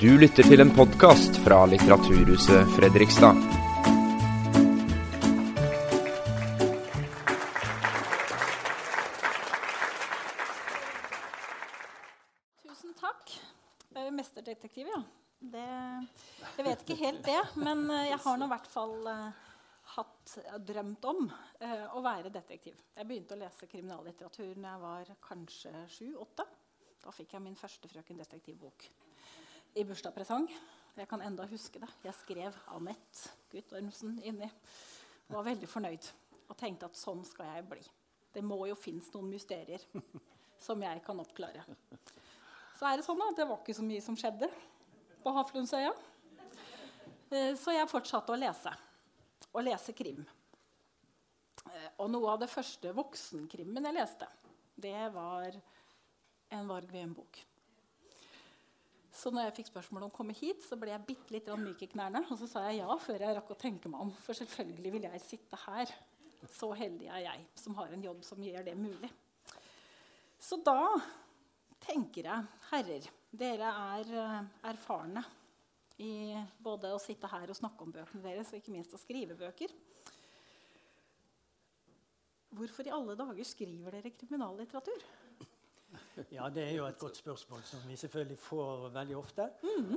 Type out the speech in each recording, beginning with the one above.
Du lytter til en podkast fra Litteraturhuset Fredrikstad. Tusen takk. Er Mesterdetektiv, ja. Det, jeg vet ikke helt det, men eh, jeg har nå i hvert fall eh, hatt, drømt om eh, å være detektiv. Jeg begynte å lese kriminallitteratur da jeg var kanskje sju-åtte. Da fikk jeg min første Frøken Detektiv-bok i bursdagspresang. Jeg kan enda huske det. Jeg skrev Anette Guttormsen inni. Var veldig fornøyd og tenkte at sånn skal jeg bli. Det må jo finnes noen mysterier som jeg kan oppklare. Så er det sånn at det var ikke så mye som skjedde på Haflundsøya. Eh, Så jeg fortsatte å lese. Og lese krim. Eh, Og noe av det første voksenkrimmen jeg leste, det var en Varg Veum-bok. Så når jeg fikk spørsmål om å komme hit, så ble jeg bitte litt myk i knærne. Og så sa jeg ja før jeg rakk å tenke meg om. For selvfølgelig vil jeg sitte her. Så heldig er jeg som har en jobb som gjør det mulig. Så da tenker jeg, herrer, dere er eh, erfarne i både å sitte her og snakke om bøkene deres, og ikke minst å skrive bøker. Hvorfor i alle dager skriver dere kriminallitteratur? Ja, Det er jo et godt spørsmål som vi selvfølgelig får veldig ofte.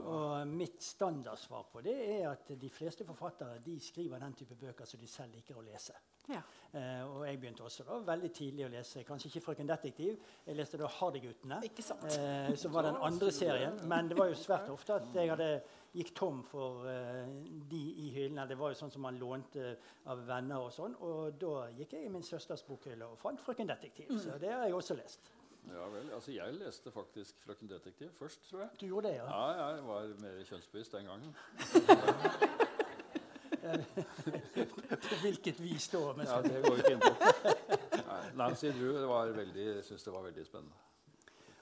Og mitt standardsvar på det er at de fleste forfattere de skriver den type bøker som de selv liker å lese. Ja. Eh, og jeg begynte også da veldig tidlig å lese kanskje ikke 'Frøken Detektiv'. Jeg leste da 'Hardyguttene', eh, som var den andre serien. Men det var jo svært ofte at jeg hadde, gikk tom for uh, de i hyllene. Det var jo sånn som man lånte av venner og sånn. Og da gikk jeg i min søsters bokhylle og fant 'Frøken Detektiv'. Så det har jeg også lest. Ja vel. Altså, jeg leste faktisk 'Frøken Detektiv' først, tror jeg. Du gjorde det, ja? Ja, jeg var mer kjønnsbevisst den gangen. På hvilket vis da? Men Ja, Det går vi ikke inn på. Nancy Drew det var veldig, syntes det var veldig spennende.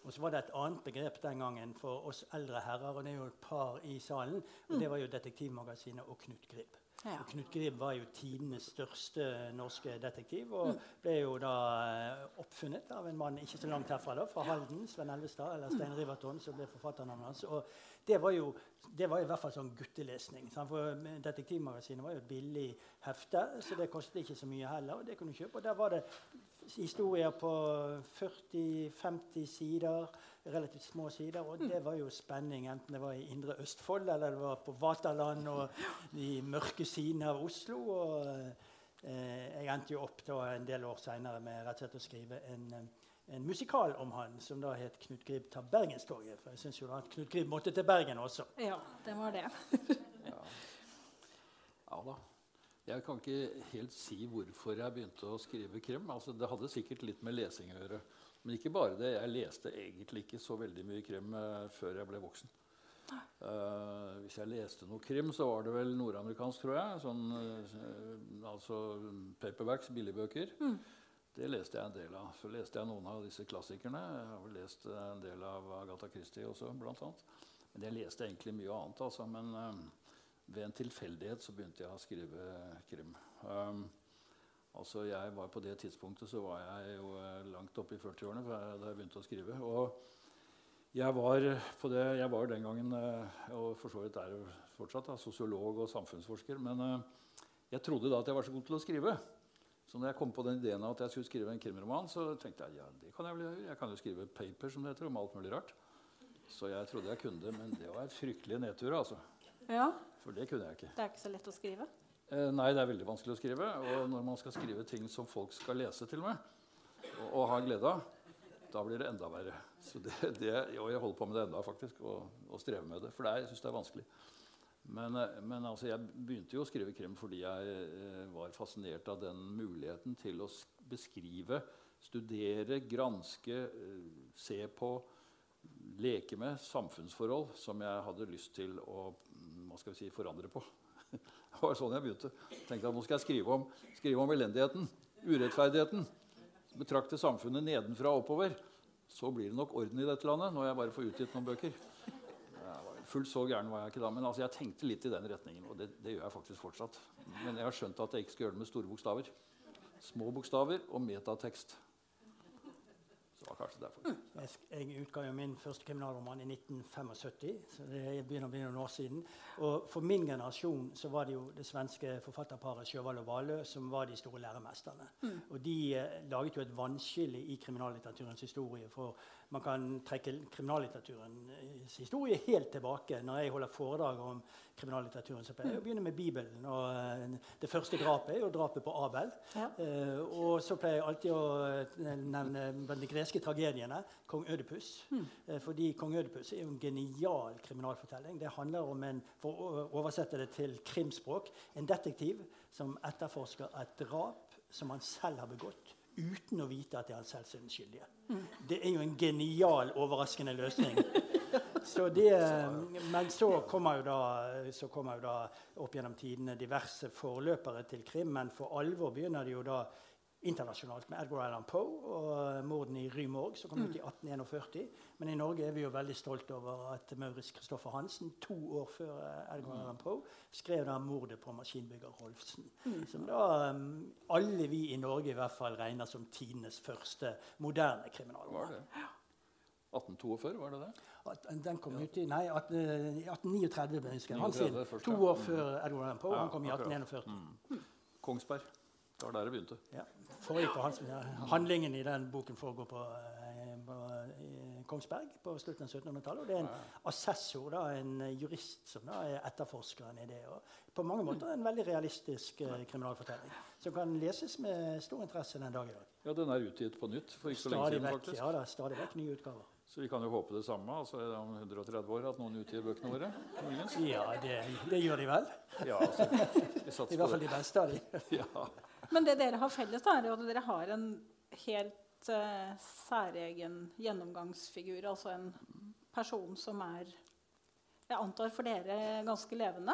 Og så var det et annet begrep den gangen for oss eldre herrer, og det er jo et par i salen, og det var jo Detektivmagasinet og Knut Grib. Ja. Og Knut Grib var jo tidenes største norske detektiv, og ble jo da eh, oppfunnet av en mann ikke så langt herfra, da, fra Halden, Sven Elvestad, eller Stein Riverton, som ble forfatternavnet hans. Og det var jo det var i hvert fall sånn guttelesning. sant? For Detektivmagasinet var jo et billig hefte, så det kostet ikke så mye heller. og det kunne du kjøpe. Og der var det historier på 40-50 sider, relativt små sider. Og det var jo spenning, enten det var i Indre Østfold eller det var på Vaterland og de mørke sidene av Oslo. Og eh, jeg endte jo opp da en del år seinere med rett og slett å skrive en, en musikal om han som da het 'Knut Grib tar Bergenstoget'. For jeg syns jo da at Knut Grib måtte til Bergen også. ja, det var det. Ja da. Jeg kan ikke helt si hvorfor jeg begynte å skrive krim. Altså, det hadde sikkert litt med lesing å gjøre. Men ikke bare det. Jeg leste egentlig ikke så veldig mye krim eh, før jeg ble voksen. Uh, hvis jeg leste noe krim, så var det vel nordamerikansk, tror jeg. Sånn, uh, altså paperbacks, billigbøker. Det leste jeg en del av. Så leste jeg noen av disse klassikerne. Jeg har vel lest en del av Agatha Christie også, blant annet. Men jeg leste egentlig mye annet, altså. Men eh, ved en tilfeldighet så begynte jeg å skrive krim. Um, altså jeg var På det tidspunktet så var jeg jo eh, langt oppe i 40-årene da jeg begynte å skrive. Og jeg var, på det, jeg var den gangen, eh, og for så vidt er fortsatt, da, sosiolog og samfunnsforsker. Men uh, jeg trodde da at jeg var så god til å skrive. Så når jeg kom på den ideen at jeg skulle skrive en krimroman, så tenkte jeg ja, det kan jeg vel gjøre. Jeg kan jo skrive paper, som det heter, om alt mulig rart. Så jeg trodde jeg kunne det, men det var en fryktelig nedtur. altså. Ja, For det kunne jeg ikke. Det er ikke så lett å skrive. Eh, nei, det er veldig vanskelig å skrive. Og når man skal skrive ting som folk skal lese til med, og, og ha glede av, da blir det enda verre. Så det, det, og jeg holder på med det enda, faktisk, og, og strever med det. For det er, jeg syns det er vanskelig. Men, eh, men altså, jeg begynte jo å skrive krim fordi jeg eh, var fascinert av den muligheten til å beskrive, studere, granske, eh, se på, leke med samfunnsforhold som jeg hadde lyst til å hva skal vi si, forandre på. Det var sånn jeg begynte. Tenkte at Nå skal jeg skrive om, skrive om elendigheten, urettferdigheten. Betrakte samfunnet nedenfra og oppover. Så blir det nok orden i dette landet når jeg bare får utgitt noen bøker. Fullt så gæren var jeg ikke da, men altså jeg tenkte litt i den retningen. Og det, det gjør jeg faktisk fortsatt. Men jeg har skjønt at jeg ikke skal gjøre det med store bokstaver. Små bokstaver og metatekst. Så det var kanskje derfor. Jeg, sk- jeg utga jo min første kriminalroman i 1975, så det begynner å bli noen år siden. Og for min generasjon så var det jo det svenske forfatterparet Sjøvald og Valø som var de store læremesterne. Og de eh, laget jo et vannskille i kriminallitteraturens historie. For man kan trekke kriminallitteraturens historie helt tilbake. Når jeg holder foredrag om kriminallitteraturen, så pleier jeg å begynne med Bibelen. Og eh, det første drapet er jo drapet på Abel. Ja. Uh, og så pleier jeg alltid å eh, nevne de greske tragediene kong Ødipus. Eh, fordi kong Ødipus er jo en genial kriminalfortelling. Det handler om en, for å oversette det til krimspråk, en detektiv som etterforsker et drap som han selv har begått. Uten å vite at det er han selv som er den skyldige. Det er jo en genial, overraskende løsning. Så det, men så kommer, jo da, så kommer jo da opp gjennom tidene diverse forløpere til krim. Men for alvor begynner det jo da internasjonalt med Edgar Allan Poe og mordene i Rymorg, som kom ut i 1841. Men i Norge er vi jo veldig stolt over at Maurits Kristoffer Hansen to år før eh, Edgar Allan Poe skrev da 'Mordet på maskinbygger Rolfsen'. Som da um, alle vi i Norge i hvert fall regner som tidenes første moderne kriminalroman. det 1842, var det det? At Den kom ut i nei, at, eh, i 1839. ble den skrevet. To år før Edgar Allan Poe. Ja, Han kom i akkurat. 1841. Kongsberg. Det var der det begynte. Ja. Foregikk på hans, handlingen i den boken foregår på, eh, på Kongsberg på slutten av 1700-tallet. Og det er en assessor, da, en eh, jurist, som da er etterforskeren i det. Og på mange måter en veldig realistisk eh, kriminalfortelling som kan leses med stor interesse den dag i dag. Ja, den er utgitt på nytt for ikke så lenge siden, vekk, faktisk. ja, da, stadig vekk nye utgaver. Så vi kan jo håpe det samme altså om 130 år at noen utgir bøkene våre. muligens. Ja, det, det gjør de vel. Ja, altså, I hvert fall de beste av dem. Ja. Men det dere har felles, da, er jo at dere har en helt uh, særegen gjennomgangsfigur. Altså en person som er Jeg antar for dere ganske levende.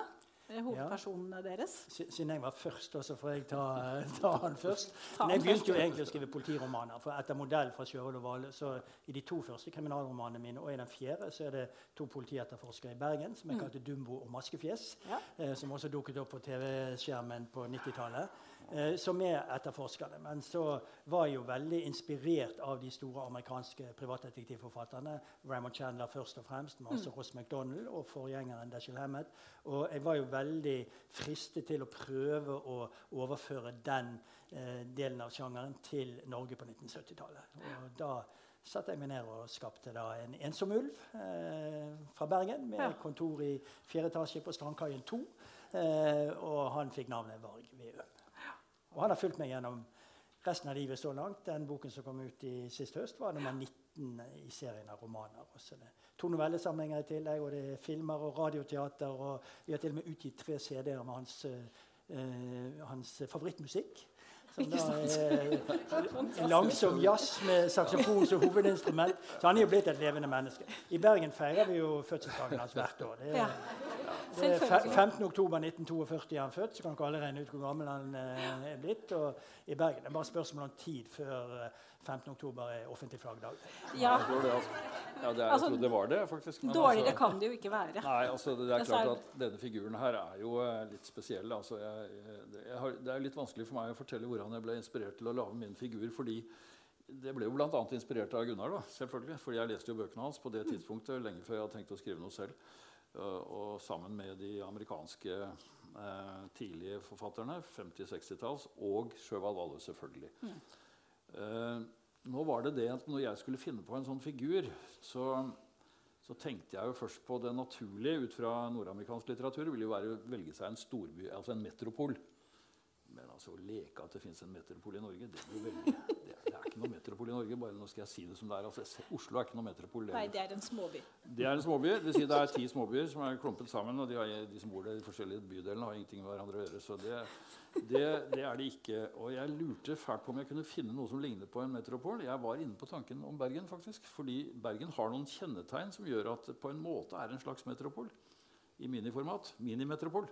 eh, Hovedpersonene deres. Si- Siden jeg var først, så får jeg ta, ta han først. Men jeg begynte jo egentlig å skrive politiromaner. for Etter modell fra Sjøvold og Vale. Så i de to første kriminalromanene mine og i den fjerde så er det to politietterforskere i Bergen som jeg kalte Dumbo og Maskefjes. Ja. Eh, som også dukket opp på TV-skjermen på 90-tallet. Eh, som er etterforskerne. Men så var jeg jo veldig inspirert av de store amerikanske privatdetektivforfatterne. Raymond Chandler først og fremst, men også Ross MacDonald og forgjengeren Dashiell Hammett. Og jeg var jo veldig fristet til å prøve å overføre den eh, delen av sjangeren til Norge på 1970-tallet. Og da satte jeg meg ned og skapte da en ensom ulv eh, fra Bergen med Ja. kontor i fjerde etasje på Strandkaien 2. Eh, og han fikk navnet Varg Veum. Og han har fulgt meg gjennom resten av livet så langt. Den boken som kom ut i sist høst, var nummer 19 i serien av romaner. Også det er to novellesamlinger i tillegg, og det er filmer og radioteater. Og vi har til og med utgitt tre CD-er med hans, eh, hans favorittmusikk. Som da er langsom jazz med saksofon som hovedinstrument. Så han er jo blitt et levende menneske. I Bergen feirer vi jo fødselsdagen hans hvert år. Det er, Ja. er 15. oktober 1942 er han født, så kan dere alle regne ut hvor gammel han eh, er blitt. Og i Bergen det er bare spørsmål om tid før eh, 15. oktober er offentlig flaggdag. Ja, Jeg tror det, altså. ja, det er, jeg Altså, trodde det var det, faktisk. men Dårligere altså- kan det jo ikke være. Nei, altså det er klart at Denne figuren her er jo eh, litt spesiell. Altså, jeg, jeg, jeg har, det er litt vanskelig for meg å fortelle hvordan jeg ble inspirert til å lage min figur. fordi det ble jo bl.a. inspirert av Gunnar. da, selvfølgelig, fordi Jeg leste jo bøkene hans på det tidspunktet, lenge før jeg hadde tenkt å skrive noe selv. Uh, og sammen med de amerikanske eh, tidlige forfatterne, 50-60-talls, og Sjøvald Valle, selvfølgelig. Eh, nå var det det at når jeg skulle finne på en sånn figur, så, så tenkte jeg jo først på det naturlige ut fra nordamerikansk litteratur. ville jo være å velge seg en storby, altså en metropol. Altså, å leke at det fins en metropol i Norge, det, blir veldig, det, det er ikke noe metropol i Norge. bare nå skal jeg si det som det er. Altså, Oslo er ikke noe metropol. det er Nei, det. er en småby. Det er en småby. Det, si det er ti småbyer som er klumpet sammen. Og de, har, de som bor der i de forskjellige bydelene, har ingenting med hverandre å gjøre. Så det, det, det er det ikke. Og jeg lurte fælt på om jeg kunne finne noe som lignet på en metropol. Jeg var inne på tanken om Bergen, faktisk. Fordi Bergen har noen kjennetegn som gjør at det på en måte er en slags metropol. I miniformat. Minimetropol.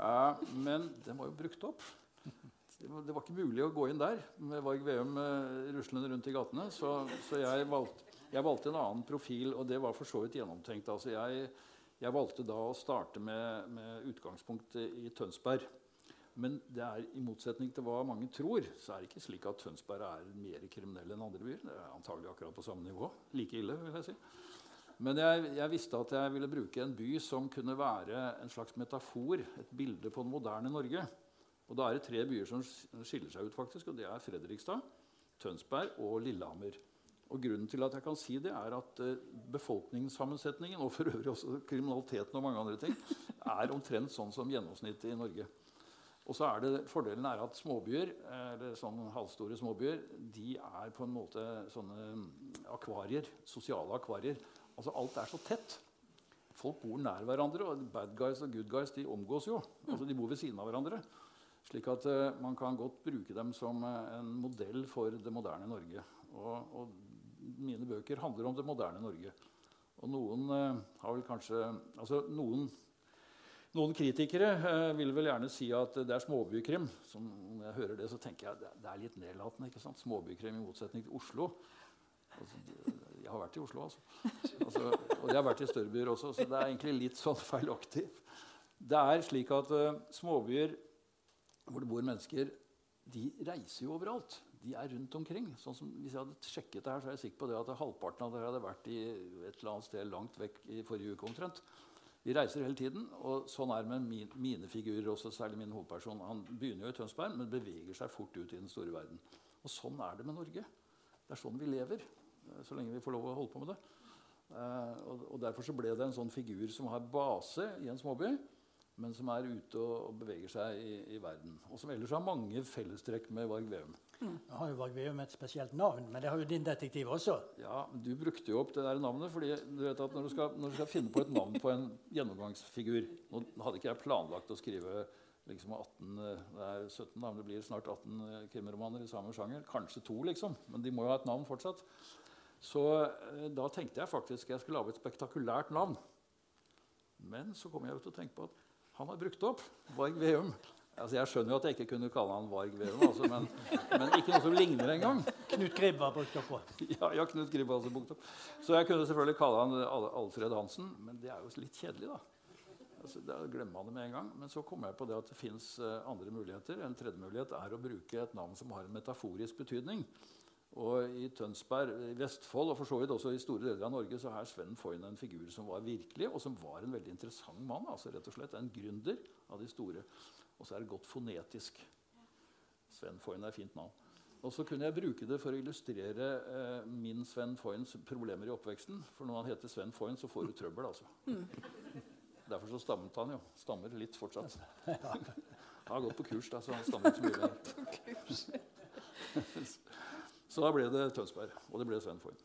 Uh, men den var jo brukt opp. Det var, ikke mulig å gå inn der med Varg Veum eh, ruslende rundt i gatene. Så, så jeg, valgte, jeg valgte en annen profil, og det var for så vidt gjennomtenkt. Altså jeg, jeg valgte da å starte med, med utgangspunkt i Tønsberg. Men det er, i motsetning til hva mange tror, så er det ikke slik at Tønsberg er mer kriminell enn andre byer. Det er antagelig akkurat på samme nivå. Like ille, vil jeg si. Men jeg, jeg, visste at jeg ville bruke en by som kunne være en slags metafor, et bilde på det moderne Norge. Og da er det tre byer som skiller seg ut, faktisk, og det er Fredrikstad, Tønsberg og Lillehammer. Og grunnen til at jeg kan si det, er at uh, befolkningssammensetningen og for øvrig også kriminaliteten og mange andre ting er omtrent sånn som gjennomsnittet i Norge. Og så er det, Fordelen er at småbyer, eller sånn halvstore småbyer de er på en måte sånne akvarier, sosiale akvarier. Altså Alt er så tett. Folk bor nær hverandre, og bad guys og good guys de omgås jo. Altså De bor ved siden av hverandre. Slik at uh, man kan godt bruke dem som uh, en modell for det moderne Norge. Og, og mine bøker handler om det moderne Norge. Og noen uh, har vel kanskje Altså noen noen kritikere vil vel gjerne si at det er småbykrim. Som, når jeg hører det, så tenker jeg det, det er litt nedlatende. ikke sant? Småbykrim i motsetning til Oslo. Altså, jeg har vært i Oslo, altså. altså. Og jeg har vært i større byer også, så det er egentlig litt sånn feilaktig. Det er slik at småbyer hvor det bor mennesker, de reiser jo overalt. De er rundt omkring. Sånn som, hvis jeg hadde sjekket det her, så er jeg sikker på det at halvparten av dere hadde vært i et eller annet sted langt vekk i forrige uke omtrent. Vi reiser hele tiden, og sånn er det med min, mine figurer også, særlig min hovedperson. Han begynner jo i Tønsberg, men beveger seg fort ut i den store verden. Og sånn er det med Norge. Det er sånn vi lever, eh, så lenge vi får lov å holde på med det. Uh, og, og, Derfor så ble det en sånn figur som har base i en småby, men som er ute og, beveger seg i, i, verden. Og som ellers har mange fellestrekk med Varg Veum. Mm. Nå har jo Varg Veum et spesielt navn, men det har jo din detektiv også. Ja, Du brukte jo opp det der navnet. fordi du vet at når du, skal, når du skal finne på et navn på en gjennomgangsfigur Nå hadde ikke jeg planlagt å skrive liksom 18, det er 17 navn, det blir snart 18 eh, krimromaner i samme sjanger. Kanskje to, liksom. Men de må jo ha et navn fortsatt. Så eh, da tenkte jeg faktisk jeg skulle lage et spektakulært navn. Men så kom jeg jo til å tenke på at han har brukt opp Varg Veum. Altså, jeg skjønner jo at jeg ikke kunne kalle han Varg Veum, altså, men, men, ikke noe som ligner engang. Knut Gribb har brukt opp òg. Ja, ja, Knut Gribb har også brukt opp. Så jeg kunne selvfølgelig kalle han Alfred Hansen, men det er jo litt kjedelig, da. Altså, da glemmer man det med en gang. Men så kommer jeg på det at det fins eh, andre muligheter. En tredje mulighet er å bruke et navn som har en metaforisk betydning. Og I Tønsberg, i Vestfold og for så vidt også i store deler av Norge så er Sven Foyn en figur som var virkelig, og som var en veldig interessant mann. altså rett og slett En gründer av de store. Og så er det godt fonetisk. Sven Foyn er et fint navn. Og så kunne jeg bruke det for å illustrere eh, min Sven Foyns problemer i oppveksten. For når han heter Sven Foyn, så får du trøbbel, altså. Mm. Derfor så stammet han jo. Stammer litt fortsatt. Han har gått på kurs, da, så han stammer ikke så mye. Så da ble det Tønsberg, og det ble Sven Foyn.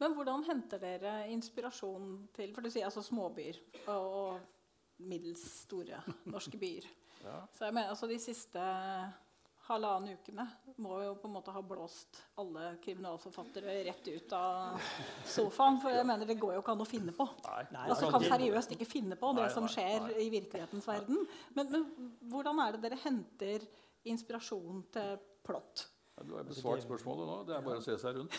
Men hvordan henter dere inspirasjon til For du sier altså småbyer og, og middels store norske byer. Ja. Så jeg mener altså de siste halvannen ukene må jo på en måte ha blåst alle kriminalforfattere rett ut av sofaen. For jeg mener det går jo ikke an å finne på. Nei, nei, altså Kan seriøst ikke finne på det nei, som skjer i virkelighetens verden. Men, men hvordan er det dere henter inspirasjon til plott? Du har besvart spørsmålet nå. Det er bare å se seg rundt.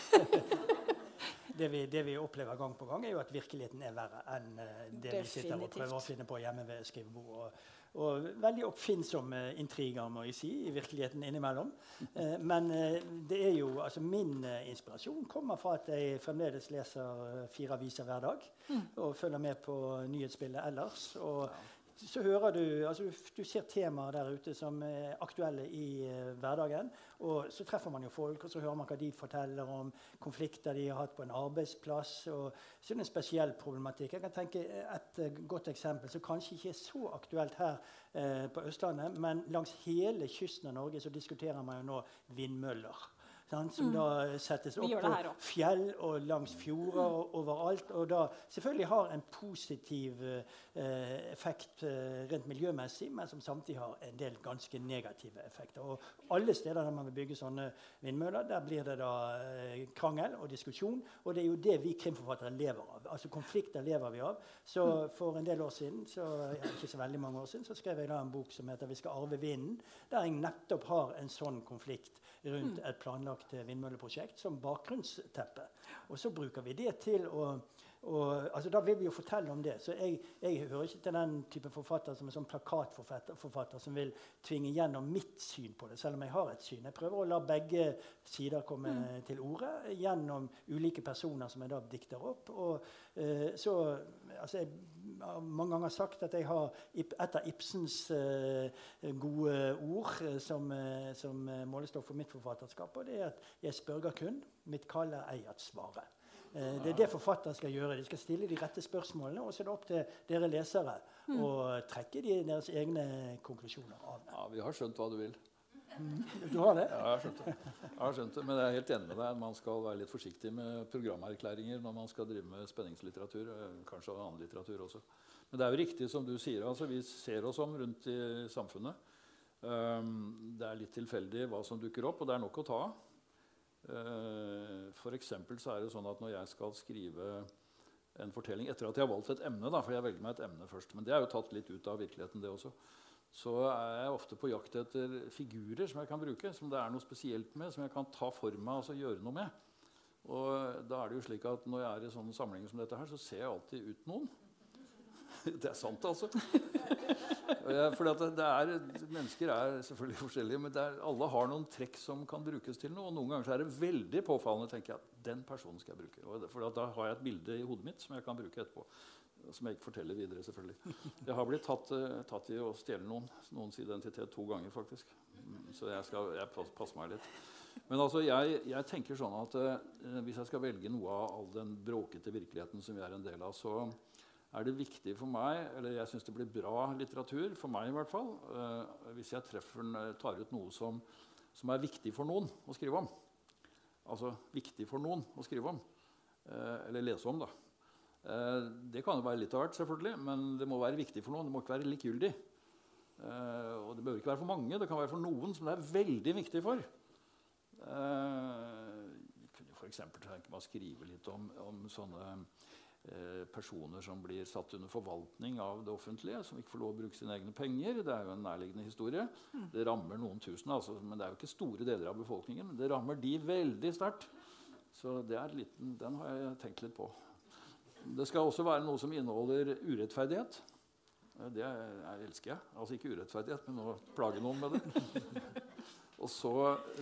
det, vi, det vi, opplever gang på gang, er jo at virkeligheten er verre enn eh, det Definitivt. vi sitter og prøver å finne på hjemme ved skrivebordet. Og, og, veldig oppfinnsomme intriger må jeg si, i virkeligheten innimellom. Eh, men eh, det er jo, altså min inspirasjon kommer fra at jeg fremdeles leser fire aviser hver dag. Mm. Og følger med på nyhetsbildet ellers. og så hører du altså du ser temaer der ute som er aktuelle i uh, hverdagen. Og så treffer man jo folk, og så hører man hva de forteller om konflikter de har hatt på en arbeidsplass. og så er det en spesiell problematikk. Jeg kan tenke Et uh, godt eksempel som kanskje ikke er så aktuelt her uh, på Østlandet, men langs hele kysten av Norge så diskuterer man jo nå vindmøller som mm. da settes opp på fjell og langs fjorder og overalt. Og da selvfølgelig har en positiv eh, effekt eh, rent miljømessig, men som samtidig har en del ganske negative effekter. Og alle steder der man vil bygge sånne vindmøller, der blir det da eh, krangel og diskusjon. Og det er jo det vi krimforfattere lever av. Altså konflikter lever vi av. Så mm. for en del år siden, så, ja, ikke så veldig mange år siden, så skrev jeg da en bok som heter 'Vi skal arve vinden', der jeg nettopp har en sånn konflikt rundt et planlagt vindmølleprosjekt som bakgrunnsteppe. Og så bruker vi det til å Og, altså, da vil vi jo fortelle om det. Så jeg, jeg hører ikke til den type forfatter som er sånn plakatforfatter som vil tvinge gjennom mitt syn på det, selv om jeg har et syn. Jeg prøver å la begge sider komme mm. til orde gjennom ulike personer som jeg da dikter opp. Og, uh, så, altså, jeg har mange ganger sagt at jeg har et av Ibsens uh, gode ord uh, som, som målestoff for mitt forfatterskap, og det er at jeg spørger kun. Mitt kall er ei at svare. Eh, det er det forfatteren skal gjøre. De skal stille de rette spørsmålene, og så er det opp til dere lesere mm. å trekke de, deres egne konklusjoner av det. Ja, Vi har skjønt hva du vil. Du har det? Ja, jeg har skjønt det. Jeg har skjønt det. Men jeg er helt enig med deg. Man skal være litt forsiktig med programerklæringer når man skal drive med spenningslitteratur. Eh, kanskje annen litteratur også. Men det er jo riktig som du sier. altså Vi ser oss om rundt i samfunnet. Um, det er litt tilfeldig hva som dukker opp, og det er nok å ta av. Uh, for så er det sånn at når jeg skal skrive en fortelling etter at jeg har valgt et emne, da, for jeg velger meg et emne først, men det er jo tatt litt ut av virkeligheten, det også, så er jeg ofte på jakt etter figurer som jeg kan bruke, som det er noe spesielt med, som jeg kan ta for meg og gjøre noe med. Og da er det jo slik at Når jeg er i sånne samlinger som dette, her, så ser jeg alltid ut noen. Det er sant, altså. Fordi det er, mennesker er selvfølgelig forskjellige, men er, alle har noen trekk som kan brukes til noe. Og noen ganger er det veldig påfallende tenker jeg, at den personen skal jeg bruke. For da har jeg et bilde i hodet mitt som jeg kan bruke etterpå. Som jeg ikke forteller videre, selvfølgelig. Jeg har blitt tatt, uh, tatt i å stjele noen, noens identitet to ganger, faktisk. Mm, så jeg skal jeg passer meg litt. Men altså, jeg, jeg tenker sånn at uh, hvis jeg skal velge noe av all den bråkete virkeligheten som vi er en del av, så er det viktig for meg, eller jeg syns det blir bra litteratur, for meg i hvert fall, uh, hvis jeg treffer, tar ut noe som, som, er viktig for noen å skrive om. Altså viktig for noen å skrive om. Uh, eller lese om, da. Uh, det kan jo være litt av hvert, selvfølgelig, men det må være viktig for noen. Det må ikke være likegyldig. og det bør ikke være for mange. Det kan være for noen som det er veldig viktig for. Jeg kunne f.eks. tenke meg å skrive litt om, om sånne Eh, personer som blir satt under forvaltning av det offentlige, som ikke får lov å bruke sine egne penger. Det er jo en nærliggende historie. Mm. Det rammer noen tusen, altså, men det er jo ikke store deler av befolkningen. Men det rammer de veldig sterkt. Så liten, den har jeg tenkt litt på. Det skal også være noe som inneholder urettferdighet. Eh, det elsker jeg. Altså ikke urettferdighet, men å plage noen med det. Og så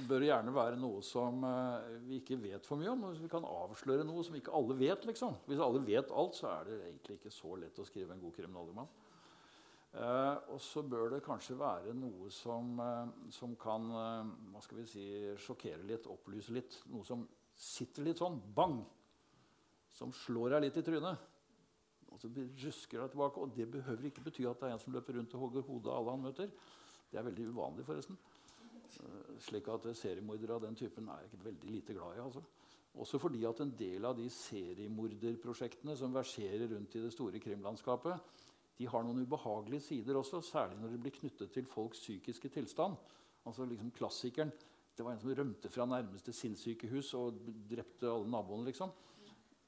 bør det gjerne være noe som uh, vi ikke vet for mye om. Vi kan avsløre noe som ikke alle vet. liksom. Hvis alle vet alt, så er det egentlig ikke så lett å skrive en god kriminalroman. Uh, og så bør det kanskje være noe som, uh, som kan hva skal vi si, sjokkere litt, opplyse litt. Noe som sitter litt sånn bang! Som slår deg litt i trynet. Og så rusker deg tilbake. Og det behøver ikke bety at det er en som løper rundt og hogger hodet av alle han møter. Det er veldig uvanlig, forresten. Eh, slik at seriemordere av den typen er jeg veldig lite glad i. altså. Også fordi at en del av de seriemorderprosjektene som verserer rundt i det store krimlandskapet, de har noen ubehagelige sider også, særlig når det blir knyttet til folks psykiske tilstand. Altså liksom Klassikeren det var en som rømte fra nærmeste sinnssykehus og drepte alle naboene. liksom.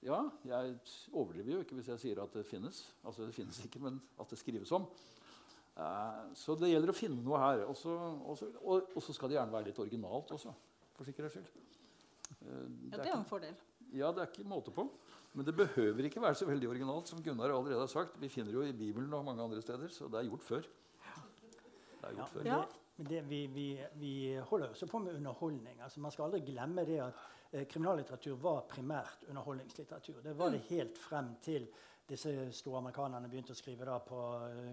Ja, jeg overdriver jo ikke hvis jeg sier at det finnes. Altså det finnes ikke, men at det skrives om. Eh, så det gjelder å finne noe her. Og så skal det gjerne være litt originalt også. For sikkerhets skyld. Eh, ja, det er en fordel. Ja, det er ikke måte på. Men det behøver ikke være så veldig originalt. som Gunnar allerede har sagt. Vi finner jo i Bibelen og mange andre steder, så det er gjort før. Det er gjort ja, før. Det, det, vi, vi, vi, holder også på med underholdning. Altså, man skal aldri glemme det at eh, kriminallitteratur var primært underholdningslitteratur. Det var det mm. helt frem til disse store amerikanerne begynte å skrive da på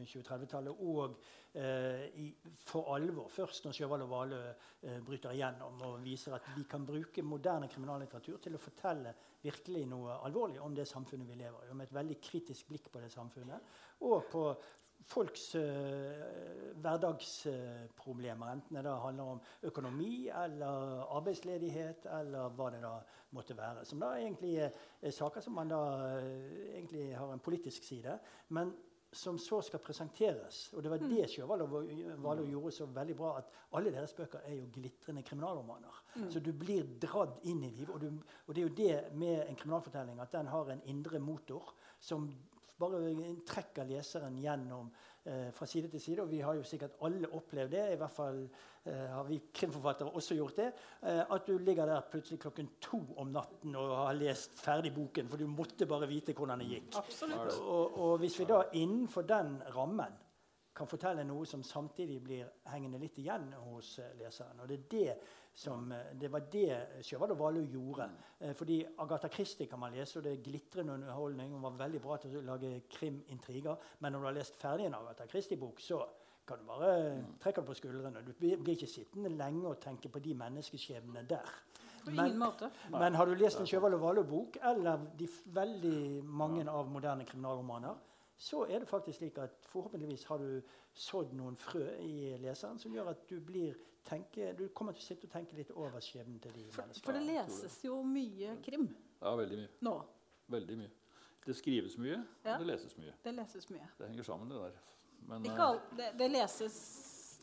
2030-tallet. Eh, og eh, i, for alvor først når Sjøvald og Valø eh, bryter igjennom og viser at vi kan bruke moderne kriminallitteratur til å fortelle virkelig noe alvorlig om det samfunnet vi lever i. Med et veldig kritisk blikk på det samfunnet. Og på folks uh, hverdagsproblemer, enten det handler om økonomi eller arbeidsledighet eller hva det da måtte være. Som da egentlig er, er saker som man da uh, egentlig har en politisk side, men som så skal presenteres. Og det var det Sjøvalo gjorde så veldig bra, at alle deres bøker er jo glitrende kriminalromaner. Mm. Så du blir dratt inn i livet. Og, og, det er jo det med en kriminalfortelling, at den har en indre motor som bare trekker leseren gjennom eh, fra side til side. Og vi har jo sikkert alle opplevd det. I hvert fall eh, har vi krimforfattere også gjort det. Eh, at du ligger der plutselig klokken to om natten og har lest ferdig boken, for du måtte bare vite hvordan det gikk. Absolutt. Og, og hvis vi da innenfor den rammen kan fortelle noe som samtidig blir hengende litt igjen hos eh, leseren. Og det, er det, som, eh, det var det Sjøvald og Valø gjorde. Eh, fordi Agatha Christie kan man lese, og det er glitrende underholdning. Hun var veldig bra til å lage krimintriger. Men når du har lest ferdig en Agatha Christie-bok, så kan du bare trekke det på skuldrene. Du blir ikke sittende lenge og tenke på de menneskeskjebnene der. Måte. men har du lest en Sjøvald og Valø-bok, eller de veldig mange av moderne kriminalromaner, så er det faktisk slik at forhåpentligvis har du sådd noen frø i leseren som gjør at du blir tenke, du kommer til å sitte og tenke litt over skjebnen til de For, menneskene. for det leses jo mye krim Ja, veldig mye. nå. Veldig mye. Det skrives mye, Ja. og det leses mye. Det leses mye. Det henger sammen, det der. Men, Ikke eh, alt, det, det leses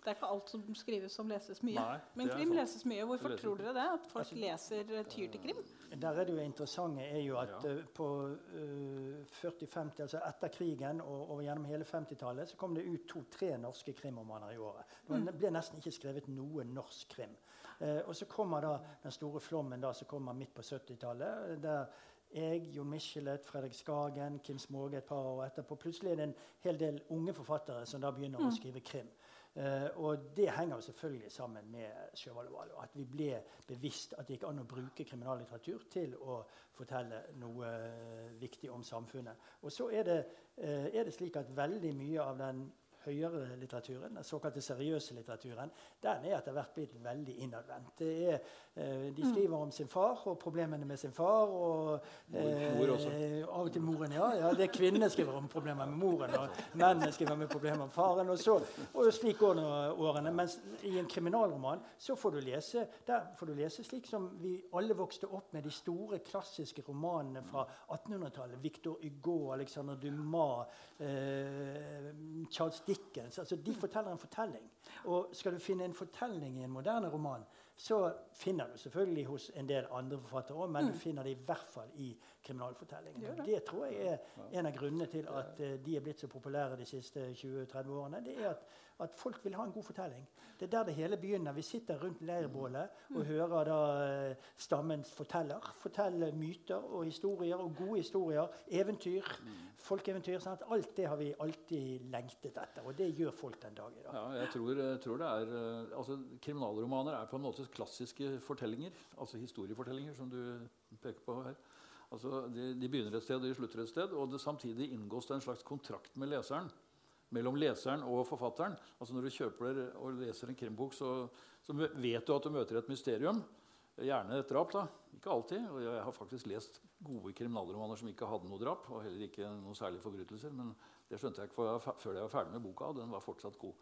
Det er ikke alt som skrives som leses mye. Nei, Men krim sant. leses mye. Hvorfor leser. tror dere det? At folk Altså, leser eh, tyr til krim? Der er det jo interessante er jo at Ja. eh, på uh, 40-50, altså etter krigen og, og gjennom hele 50-tallet, så kom det ut to-tre norske krimromaner i året. Det ble nesten ikke skrevet noe norsk krim. Uh, og så kommer da den store flommen da, som kommer midt på 70-tallet. der jeg, Jon Michelet, Fredrik Skagen, Kim Småge et par år etterpå. Plutselig er det en hel del unge forfattere som da begynner å skrive krim. Eh, og det henger jo selvfølgelig sammen med Valo. At vi ble bevisst at det gikk an å bruke kriminallitteratur til å fortelle noe eh, viktig om samfunnet. Og så er det, eh, er det slik at veldig mye av den høyere litteraturen, den såkalte seriøse litteraturen, den er etter hvert blitt veldig innadvendt. De skriver om sin far og problemene med sin far. Og, Mor- også. eh, av og til moren, ja. ja det er Kvinnene skriver om problemer med moren, og mennene skriver om problemer med faren. Og, så, og slik går årene. Mens i en kriminalroman så får du lese der får du lese slik som vi alle vokste opp med de store, klassiske romanene fra 1800-tallet. Victor Hugo, Alexander Dumas, eh, Charles Dickens. altså De forteller en fortelling. Og skal du finne en fortelling i en moderne roman, så finner du selvfølgelig hos en del andre forfattere òg, men du finner det i hvert fall i kriminalfortellingene. Gjør det. Det tror jeg er en av grunnene til at uh, de er blitt så populære de siste 20-30 årene. Det er at, at folk vil ha en god fortelling. Det er der det hele begynner. Vi sitter rundt leirbålet og hører da stammens forteller fortelle myter og historier, og gode historier, eventyr, folkeeventyr. Sant? at alt det har vi alltid lengtet etter, og det gjør folk den dag i dag. Ja, jeg tror, jeg tror det er eh, altså, Kriminalromaner er på en måte klassiske fortellinger. Altså historiefortellinger, som du peker på her. Altså, de, de begynner et sted og de slutter et sted. Og det, samtidig inngås det en slags kontrakt med leseren. Mellom leseren og forfatteren. Altså Når du kjøper og leser en krimbok, så, så vet du at du møter et mysterium. Gjerne et drap. da. Ikke alltid. Og jeg har faktisk lest gode kriminalromaner som ikke hadde noe drap. Og heller ikke noen særlige forbrytelser. Men det skjønte jeg ikke før jeg var ferdig med boka. og den var fortsatt god.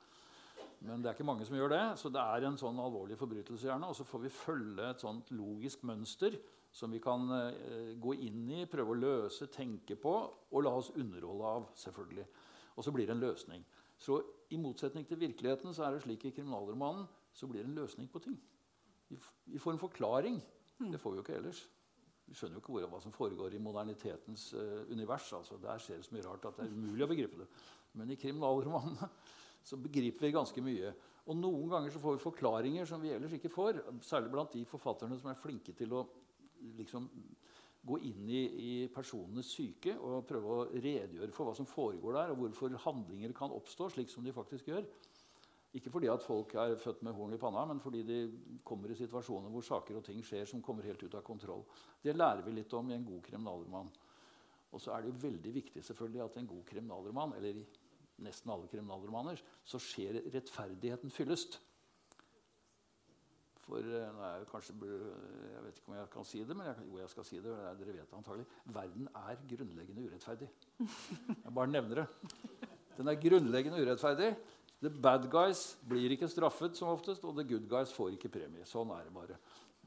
Men det er ikke mange som gjør det. Så det er en sånn alvorlig forbrytelse. gjerne, Og så får vi følge et sånt logisk mønster som vi kan eh, gå inn i, prøve å løse, tenke på og la oss underholde av. selvfølgelig. Og så blir det en løsning. Så i motsetning til virkeligheten så er det slik i kriminalromanen så blir det en løsning på ting. Vi, får en forklaring. Det får vi jo ikke ellers. Vi skjønner jo ikke hva som foregår i modernitetens uh, univers. altså Der skjer det så mye rart at det er umulig å begripe det. Men i kriminalromanene så begriper vi ganske mye. Og noen ganger så får vi forklaringer som vi ellers ikke får. Særlig blant de forfatterne som er flinke til å liksom, gå inn i, i personenes syke og prøve å redegjøre for hva som foregår der, og hvorfor handlinger kan oppstå slik som de faktisk gjør. Ikke fordi at folk er født med horn i panna, men fordi de kommer i situasjoner hvor saker og ting skjer som kommer helt ut av kontroll. Det lærer vi litt om i en god kriminalroman. Og så er det jo veldig viktig selvfølgelig at en god kriminalroman, eller i nesten alle kriminalromaner, så skjer rettferdigheten fyllest. For nei, er jeg, kanskje, jeg vet ikke om jeg kan si det, men jeg, jo, jeg skal si det. er- Dere vet det antagelig. Verden er grunnleggende urettferdig. Jeg bare nevner det. Den er grunnleggende urettferdig. The bad guys blir ikke straffet som oftest, og the good guys får ikke premie. Sånn er det bare.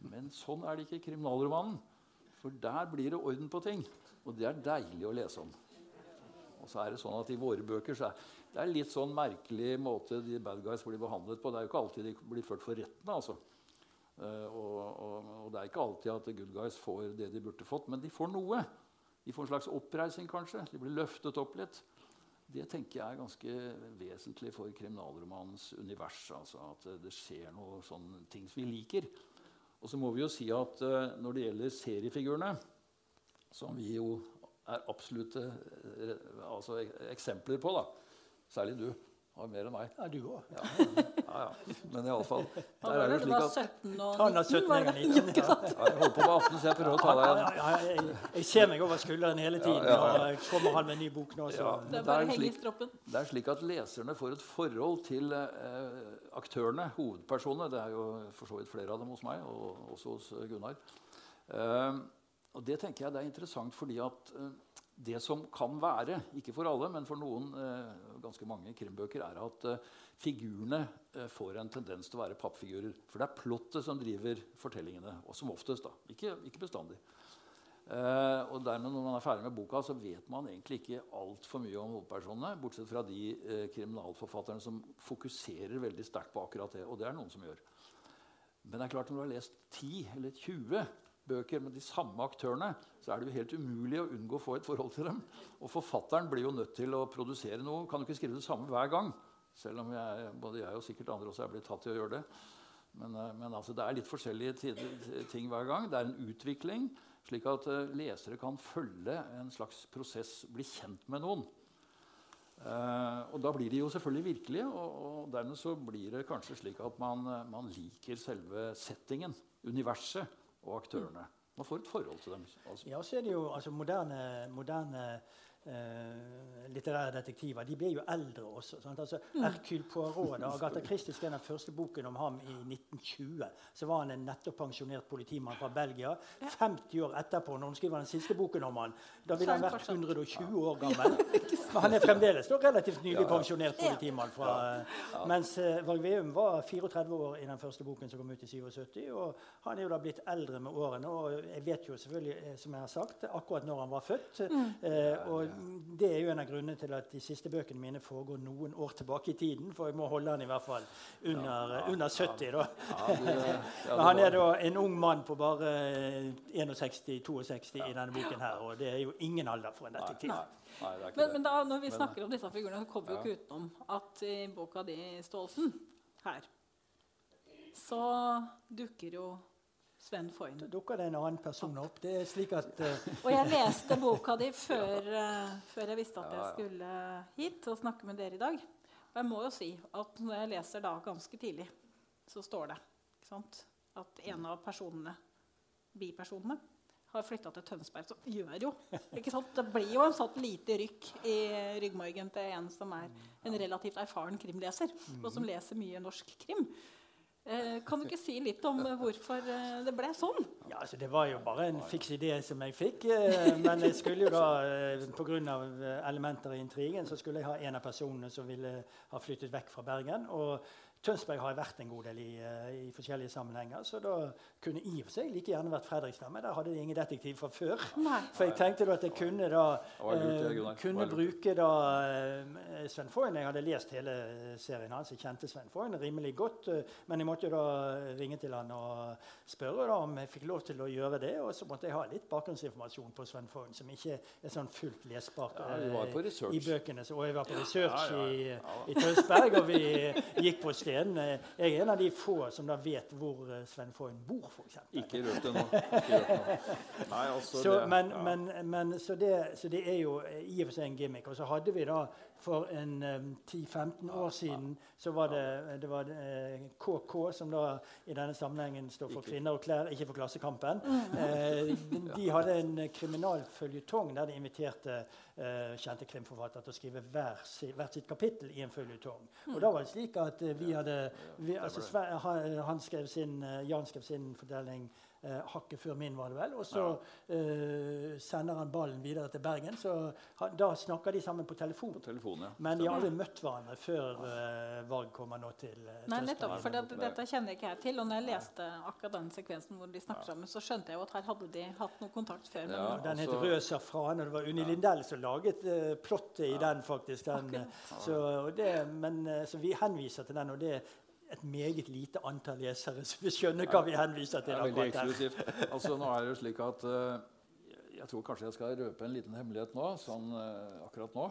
Men sånn er det ikke i kriminalromanen. For der blir det orden på ting. Og det er deilig å lese om. Og så er det sånn at I våre bøker så er det er litt sånn merkelig måte de bad guys blir behandlet på. Det er jo ikke alltid de blir ført for retten. altså. Eh, og, og, og det er ikke alltid at the good guys får det de burde fått, men de får noe. De får en slags oppreising, kanskje. De blir løftet opp litt. Det tenker jeg er ganske vesentlig for kriminalromanens univers. altså At det skjer noe sånne ting som vi liker. Og så må vi jo si at uh, når det gjelder seriefigurene, som vi jo er absolutte uh, altså, eksempler på, da, særlig du har mer enn meg. Ja, du òg. Ja, ja, ja. Men iallfall Da var det, det var 17 og 19, var det? 19, Ikke sant? ja, Jeg holder på med 18, så jeg prøver å ta deg igjen. Ja, ja, jeg, jeg ser meg over skulderen hele tiden. Ja, ja, ja. Og kommer han med en ny bok nå, så Ja. Det er bare er slik-. Det er slik at leserne får et forhold til eh, aktørene, hovedpersonene. Det er jo for så vidt flere av dem hos meg, og også hos Gunnar. Eh, og det tenker jeg det er interessant fordi at eh, det som kan være, ikke for alle, men for noen, eh, ganske mange krimbøker, er at eh, figurene eh, får en tendens til å være pappfigurer. For det er plottet som driver fortellingene. Og som oftest, da. Ikke, ikke bestandig. Eh, og dermed Når man er ferdig med boka, så vet man egentlig ikke altfor mye om hovedpersonene. Bortsett fra de eh, kriminalforfatterne som fokuserer veldig sterkt på akkurat det. Og det er noen som gjør. Men det er klart når du har lest 10 eller 20 bøker med de samme aktørene, så er det jo helt umulig å unngå å få et forhold til dem. Og forfatteren blir jo nødt til å produsere noe. Kan jo ikke skrive det samme hver gang. Selv om jeg, både jeg og sikkert andre også er blitt tatt til å gjøre det. Men, eh, men altså, det er litt forskjellige ting hver gang. Det er en utvikling, slik at eh, lesere kan følge en slags prosess, bli kjent med noen. Uh, og da blir de jo selvfølgelig virkelige, og, og dermed så blir det kanskje slik at man, man liker selve settingen, universet og aktørene. Man får et forhold til dem. Altså. Ja, så er det jo altså, moderne, moderne eh, litterære detektiver. De blir jo eldre også. Sant? Altså, Hercule Poirot, da Agatha Christie skrev den første boken om ham i 1920. Så var han en nettopp pensjonert politimann fra Belgia. 50 år etterpå, når hun skriver den siste boken om han, da ville han vært 120 år gammel. Men han er fremdeles da, relativt nylig pensjonert politimann. Fra, Mens eh, Varg Veum var 34 år i den første boken som kom ut i 77. Og han er jo da blitt eldre med årene. Og jeg vet jo selvfølgelig, eh, som jeg har sagt, akkurat når han var født. Eh, og det er jo en av grunnene til at de siste bøkene mine foregår noen år tilbake i tiden. For jeg må holde han i hvert fall under, under 70, da. Ja, det- ja, Men han er da en ung mann på bare 61-62 i denne boken her. Og det er jo ingen alder for en detektiv. Nei, nei, det Men, det. men da, når vi snakker om disse figurene, så kommer vi jo ikke utenom at i boka di, Stålsen, her, så dukker jo Sven Foyn Da dukker det en annen person opp. Det er slik at uh... Og jeg leste boka di før, uh, før jeg visste at jeg skulle hit og snakke med dere i dag. Og jeg må jo si at når jeg leser da ganske tidlig, så står det ikke sant, at en av personene, bipersonene har flytta til Tønsberg. Så gjør jo ikke sant? Det blir jo en sånn lite rykk i ryggmargen til en som er en relativt erfaren krimleser, og som leser mye norsk krim. Eh, kan du ikke si litt om eh, hvorfor eh, det ble sånn? Ja, altså Det var jo bare en fiks idé som jeg fikk. Men jeg skulle jo da, pga. elementer i intrigen så skulle jeg ha en av personene som ville ha flyttet vekk fra Bergen. Og Tønsberg har jeg vært en god del i, eh, i forskjellige sammenhenger. Så da kunne i og for seg like gjerne vært Fredrikstad, men der hadde de ingen detektiv fra før. Nei. For jeg tenkte da at jeg kunne da eh, kunne bruke da eh, Sven Foyn. Jeg hadde lest hele serien hans. Jeg kjente Sven Foyn rimelig godt. eh, Men jeg måtte jo da ringe til han og spørre da om jeg fikk lov til å gjøre det. Og så måtte jeg ha litt bakgrunnsinformasjon på Sven Foyn, som ikke er sånn fullt lesbart Ja, vi var på research. i bøkene. Så, og jeg var på research Ja, ja, i, ja. i Tønsberg, og vi gikk på stedene. Jeg er en av de få som da vet hvor eh, Sven Foyn bor, f.eks. Ikke rørt nå. Det nå. Nei, altså Så, det, men, ja. men, men, så, det, så det er jo eh, i og for seg en gimmick. Og så hadde vi da for en eh, 10-15 år siden så var det, det var eh, KK, som da i denne sammenhengen står for kvinner og klær, ikke for Klassekampen. Eh, de hadde en kriminalføljetong der de inviterte eh, kjente krimforfattere til å skrive hver, si, hvert sitt kapittel i en føljetong. Og da var det slik at eh, vi hadde vi, altså, Sve- han, skrev sin, eh, Jan skrev sin fortelling eh, hakket før min, var det vel. Og så eh, sender han ballen videre til Bergen. Så han, da snakker de sammen på telefon. På telefon ja. Men de har aldri møtt hverandre før eh, Varg kommer nå til eh, Nei, nettopp, for det, dette kjenner ikke jeg til. Og når jeg leste akkurat den sekvensen hvor de snakker sammen, så skjønte jeg jo at her hadde de hatt noe kontakt før. Men Ja. Den het heter Rød safran, og det var Unni Lindell som laget eh, plottet i den. faktisk. Den, eh, så, og det, men, eh, så vi henviser til den, og det et meget lite antall lesere, så vi skjønner hva vi henviser til. er veldig akkurat der. eksklusivt. Altså, nå er det jo slik at uh, Jeg tror kanskje jeg skal røpe en liten hemmelighet nå, sånn uh, akkurat nå.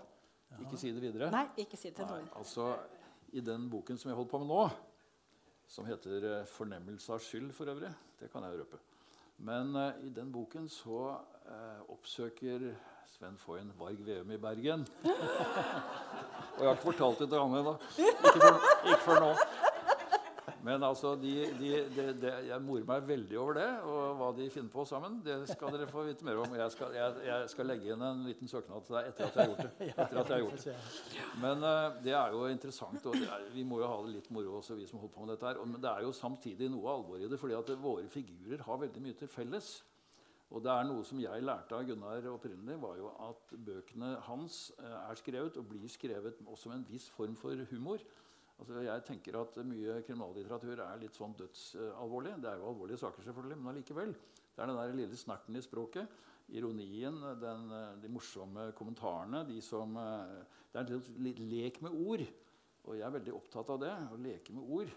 Ikke si det videre. Nei, ikke si det til noen. altså, I den boken som jeg holder på med nå, som heter eh, 'Fornemmelse av skyld', for øvrig, det kan jeg røpe Men i den boken så oppsøker Sven Foyn Varg Veum i Bergen. Og jeg har ikke fortalt det til Anne, ennå. Ikke, før- ikke før nå. Men altså, de, de, de, jeg morer meg veldig over det, og hva de finner på sammen. Det skal dere få vite mer om. Jeg skal, jeg, jeg skal legge inn en liten søknad til deg etter at jeg har gjort det. Etter at jeg har gjort det. Men uh, det er jo interessant, og er, vi må jo ha det litt moro også, vi som holder på med dette her. Men det er jo samtidig noe alvor i det, fordi at våre figurer har veldig mye til felles. Og det er noe som jeg lærte av Gunnar opprinnelig, var jo at bøkene hans eh, er skrevet og blir skrevet også med en viss form for humor. Altså, jeg tenker at Mye kriminallitteratur er litt sånn dødsalvorlig. Det er jo alvorlige saker, selvfølgelig, men allikevel. Det er den der lille snerten i språket. Ironien, den, de morsomme kommentarene. De som, eh, det er en litt- litt lek med ord. Og jeg er veldig opptatt av det. Å leke med ord.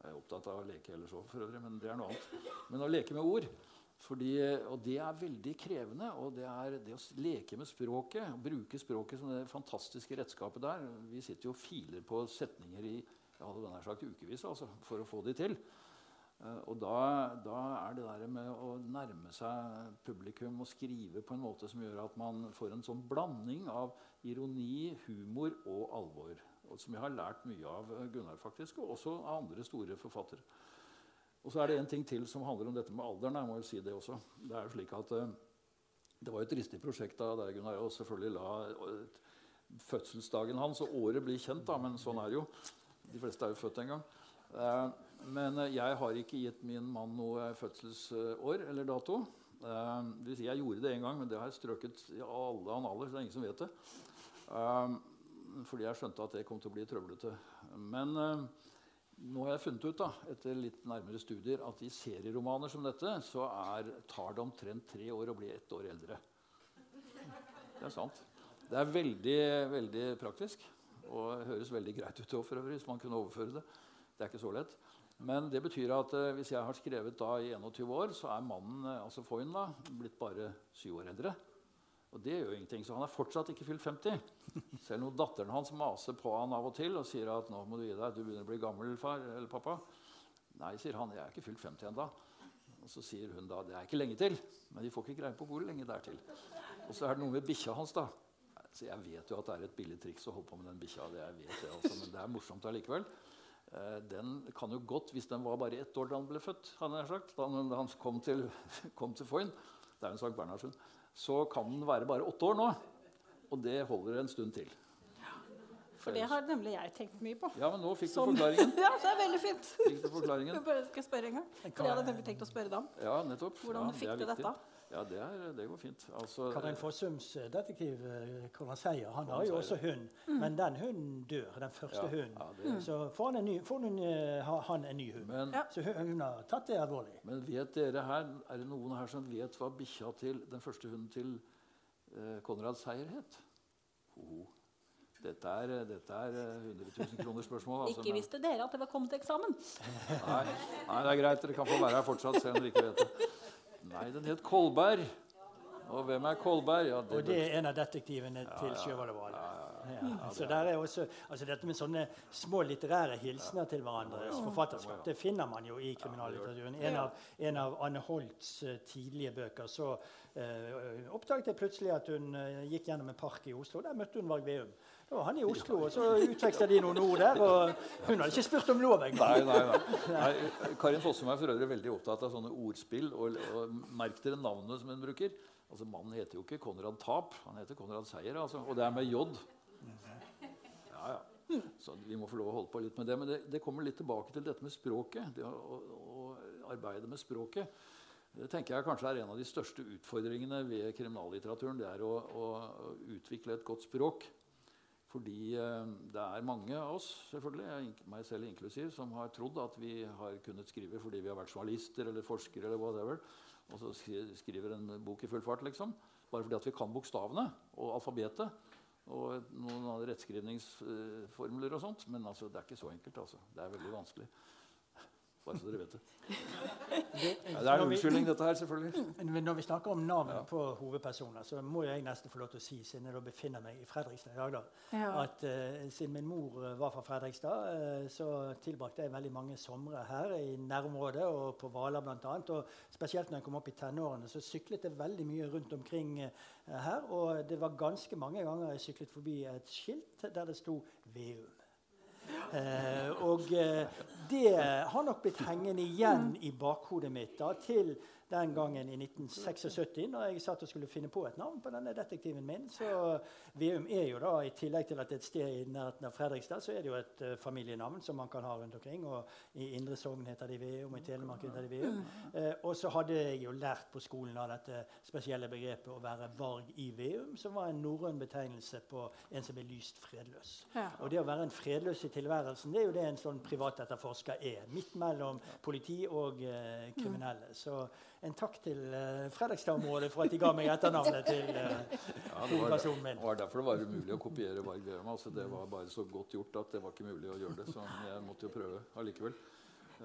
Jeg er opptatt av å leke ellers òg, for øvrig, men det er noe annet. Men å leke med ord fordi, og det er veldig krevende. Og det er det å leke med språket, bruke språket som det fantastiske redskapet der. Vi sitter jo og filer på setninger i jeg hadde nær sagt ukevis altså, for å få de til. Eh, og da, da er det der med å nærme seg publikum og skrive på en måte som gjør at man får en sånn blanding av ironi, humor og alvor. Og som jeg har lært mye av eh, Gunnar, faktisk, og også av andre store forfattere. Og så er det en ting til som handler om dette med alderen. Jeg må jo si Det også. Det er jo slik at eh, det var et dristig prosjekt da deg, Gunnar, å selvfølgelig la eh, fødselsdagen hans og året bli kjent, da, men sånn er det jo. De fleste er jo født en gang. Eh, men jeg har ikke gitt min mann noe fødselsår eller dato. Jeg gjorde det en gang, men det har jeg strøket i alle analer. så det er ingen som vet det. Fordi jeg skjønte at det kom til å bli trøblete. Men nå har jeg funnet ut da, etter litt nærmere studier at i serieromaner som dette så er, tar det omtrent tre år å bli ett år eldre. Det er sant. Det er veldig, veldig praktisk og høres veldig greit ut for øvrig, hvis man kunne overføre det. Det er ikke så lett. Men det betyr at eh, hvis jeg har skrevet da i 21 år, så er mannen, eh, altså Foyn, da, blitt bare syv år eldre. Og det gjør ingenting, Så han er fortsatt ikke fylt 50. Selv om datteren hans maser på han av og til og sier at nå må du gi deg, du begynner å bli gammel, far eller pappa. Nei, sier han, jeg er ikke fylt 50 ennå. Og så sier hun da det er ikke lenge til. Men de får ikke greie på hvor lenge det er til. Og så er det noe med bikkja hans. da. Så Jeg vet jo at det er et billig triks å holde på med den bikkja. det jeg vet det også, Men det er morsomt allikevel. Eh, den kan jo godt, Hvis den var bare ett år da han ble født, hadde jeg sagt, da han, kom til, kom til Foyn, det er en Sankt Bernhardshund, så kan den være bare åtte år nå. Og det holder en stund til. For det har nemlig jeg tenkt mye på. Ja, men nå fikk du Som- forklaringen. ja, så det er veldig fint. Fikk du forklaringen? Jeg bare skal spørre en gang. For jeg hadde nemlig tenkt å spørre deg om Ja, nettopp. hvordan ja, du fikk til det dette. Ja, det, er, det går fint. Altså, Karin Fossums eh, detektiv Colin Konrad Seier han har jo også hund. Men den hunden dør. Den første Ja, hunden. ja, det- Så får han en ny, får hun, eh, han en ny hund. men, Så hun, hun har tatt det alvorlig. men vet dere her, er det noen her som vet hva bikkja til den første hunden til eh, Konrad Seier het? Ho. Dette er, dette er eh, 100 000 kroner spørsmål. altså, Ikke visste dere at det var kommet til eksamen. Nei, nei, det er greit. Dere kan få være her fortsatt, selv om dere ikke vet det. Nei, den het Kolberg. Og hvem er Kolberg? Ja, Og det er en av detektivene til Sjøvalleval. Ja. Så der er også, altså Dette med sånne små litterære hilsener til hverandres forfatterskap det finner man jo i kriminallitteraturen. En av, en av Anne Holts eh, tidlige bøker så uh, oppdaget jeg plutselig at hun uh, gikk gjennom en park i Oslo. Der møtte hun Varg Veum. Da var han i Oslo, og så utveksla de noen ord der. Og hun hadde ikke spurt om lov engang. Nei, nei, nei. nei Karin Fossum er for øvrig veldig opptatt av sånne ordspill. Og, og Merk dere navnet som hun bruker. Altså, Mannen heter jo ikke Konrad Tap, han heter Konrad Seier. Altså, og det er med J. Ja, ja. Så vi må få lov å holde på litt med det. Men det, det kommer litt tilbake til dette med språket. Det å, å, arbeide med språket. Det tenker jeg kanskje er en av de største utfordringene ved kriminallitteraturen. Det er å, å utvikle et godt språk. Fordi eh, det er mange av oss, selvfølgelig, meg selv inklusiv, som har trodd at vi har kunnet skrive fordi vi har vært journalister eller forskere eller whatever. Og så skriver en bok i full fart, liksom. Bare fordi at vi kan bokstavene og alfabetet. Og noen rettskrivningsformler og sånt. Men altså, det er ikke så enkelt. altså. Det er veldig vanskelig. Bare så dere vet det. Det, Ja, det er en unnskyldning, dette her, selvfølgelig. Men Når vi snakker om navn Ja. på hovedpersoner, så må jeg nesten få lov til å si, siden jeg da befinner meg i Fredrikstad i dag, da, Ja. at uh, siden min mor eh, var fra Fredrikstad, uh, så tilbrakte jeg veldig mange somre her i nærområdet og på Hvaler bl.a. Og spesielt når jeg kom opp i tenårene, så syklet jeg veldig mye rundt omkring uh, her. Og det var ganske mange ganger jeg syklet forbi et skilt der det sto Veum. Eh, og eh, det har nok blitt hengende igjen i bakhodet mitt da, til den gangen i 1976, når jeg satt og skulle finne på et navn på denne detektiven min. Så Veum er jo da, i tillegg til at det er et sted i nærheten av Fredrikstad, så er det jo et uh, familienavn som man kan ha rundt omkring. Og i Indre Sogn heter de Veum, i Telemark heter de Veum. Uh, og så hadde jeg jo lært på skolen av dette spesielle begrepet å være varg i Veum, som var en norrøn betegnelse på en som er lyst fredløs. Ja. Og det å være en fredløs i tilværelsen, det er jo det en sånn privatetterforsker er. Midt mellom politi og uh, kriminelle. Så en takk til uh, Fredrikstad-området for at de ga meg etternavnet til uh, Ja, hovedpersonen min. det var derfor det var umulig å kopiere Varg Veum. Altså, det var bare så godt gjort at det var ikke mulig å gjøre det. Så jeg måtte jo prøve allikevel.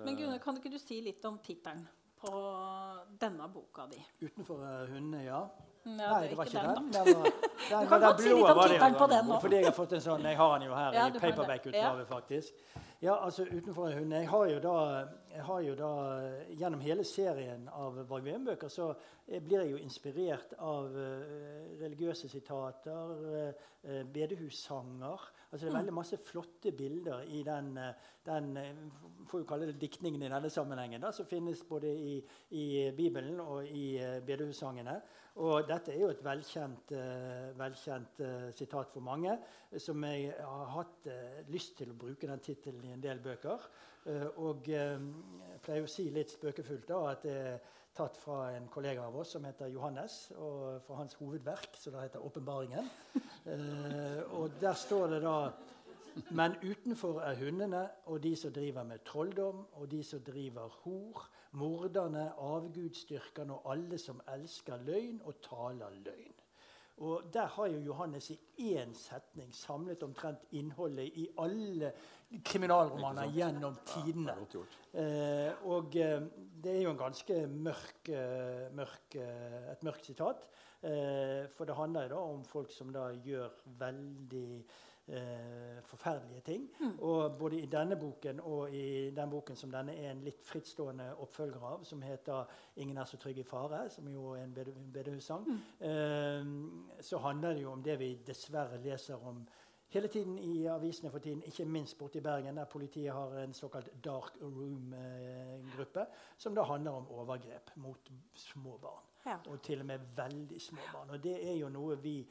Men Gunnar, kan ikke du si litt om tittelen på denne boka di? Utenfor eh, hundene, ja. Ja, Nei, det var ikke den. da. Den var, den, kan den godt si litt om var tittelen på den nå. Fordi jeg har fått en sånn Jeg har den jo her Ja, i du paperback-utgave, faktisk. Ja, altså utenfor hundene'. Jeg har jo da, har jo da Gjennom hele serien av Varg så eh, blir jeg jo inspirert av eh, religiøse sitater, uh, bedehussanger. Altså Det er veldig masse flotte bilder i den, eh, den eh, får jo kalle det diktningen i denne sammenhengen, da, som finnes både i, i Bibelen og i bedehussangene. Og dette er jo et velkjent, eh, velkjent eh, sitat for mange, eh, som jeg har hatt eh, lyst til å bruke den tittelen i en del bøker. Eh, og eh, jeg pleier å si litt spøkefullt da, at det er tatt fra en kollega av oss som heter Johannes, og fra hans hovedverk, som da heter 'Åpenbaringen'. Eh, og der står det da men utenfor er hundene og de som driver med trolldom, og de som driver hor, morderne, avgudsdyrkerne og alle som elsker løgn og taler løgn. Og Der har jo Johannes i én setning samlet omtrent innholdet i alle kriminalromaner gjennom Ja, tidene. er. Eh, og eh, det er jo en ganske mørk, eh, mørk, eh, et mørkt sitat. Eh, for det handler jo da om folk som da gjør veldig eh, forferdelige ting. Og både i denne boken og i den boken som denne er en litt frittstående oppfølger av, som heter 'Ingen er så trygg i fare', som jo er en bedehussang, mm. eh, så handler det jo om det vi dessverre leser om hele tiden i avisene for tiden, ikke minst borte i Bergen, der politiet har en såkalt dark room-gruppe, som da handler om overgrep mot små barn. Ja. Og til og med veldig små barn. Og det er jo noe vi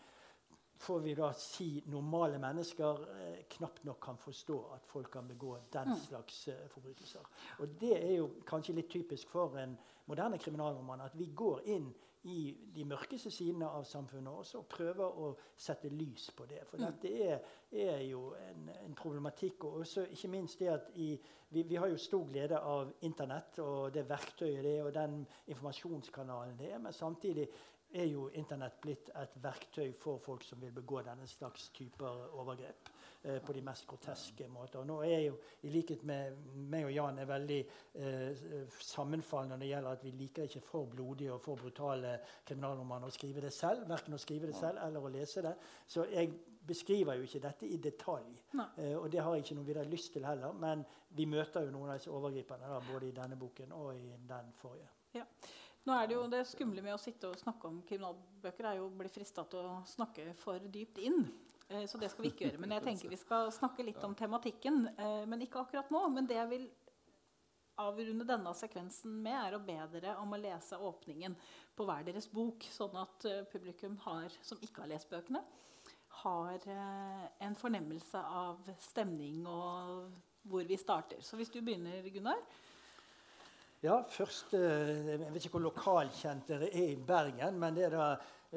får vi da si normale mennesker eh, knapt nok kan forstå at folk kan begå den slags eh, forbrytelser. Og det er jo kanskje litt typisk for en moderne kriminalroman at vi går inn i de mørkeste sidene av samfunnet også og prøver å sette lys på det. For dette er, er jo en, en problematikk. Og også ikke minst det at i, vi, vi har jo stor glede av Internett og det verktøyet det er, og den informasjonskanalen det er. Men samtidig er jo Internett blitt et verktøy for folk som vil begå denne slags typer overgrep. Eh, på de mest groteske måter. Og nå er jeg jo, I likhet med meg og Jan, er veldig eh, sammenfallende når det gjelder at vi liker ikke for blodige og for brutale kriminalromaner å skrive det selv. Verken å skrive det selv eller å lese det. Så jeg beskriver jo ikke dette i detalj. Eh, og det har jeg ikke noe videre lyst til heller. Men vi møter jo noen av disse overgriperne da, både i denne boken og i den forrige. Ja. Nå er Det jo det skumle med å sitte og snakke om kriminalbøker er jo å bli frista til å snakke for dypt inn. Eh, Så det skal vi ikke gjøre. Men jeg tenker vi skal snakke litt om tematikken. eh, Men ikke akkurat nå. Men det jeg vil avrunde denne sekvensen med, er å be dere om å lese åpningen på hver deres bok, sånn at eh, publikum har, som ikke har lest bøkene, har en fornemmelse av stemning og hvor vi starter. Så hvis du begynner, Gunnar. Ja, først, eh, Jeg vet ikke hvor lokalkjent dere er i Bergen, men det er da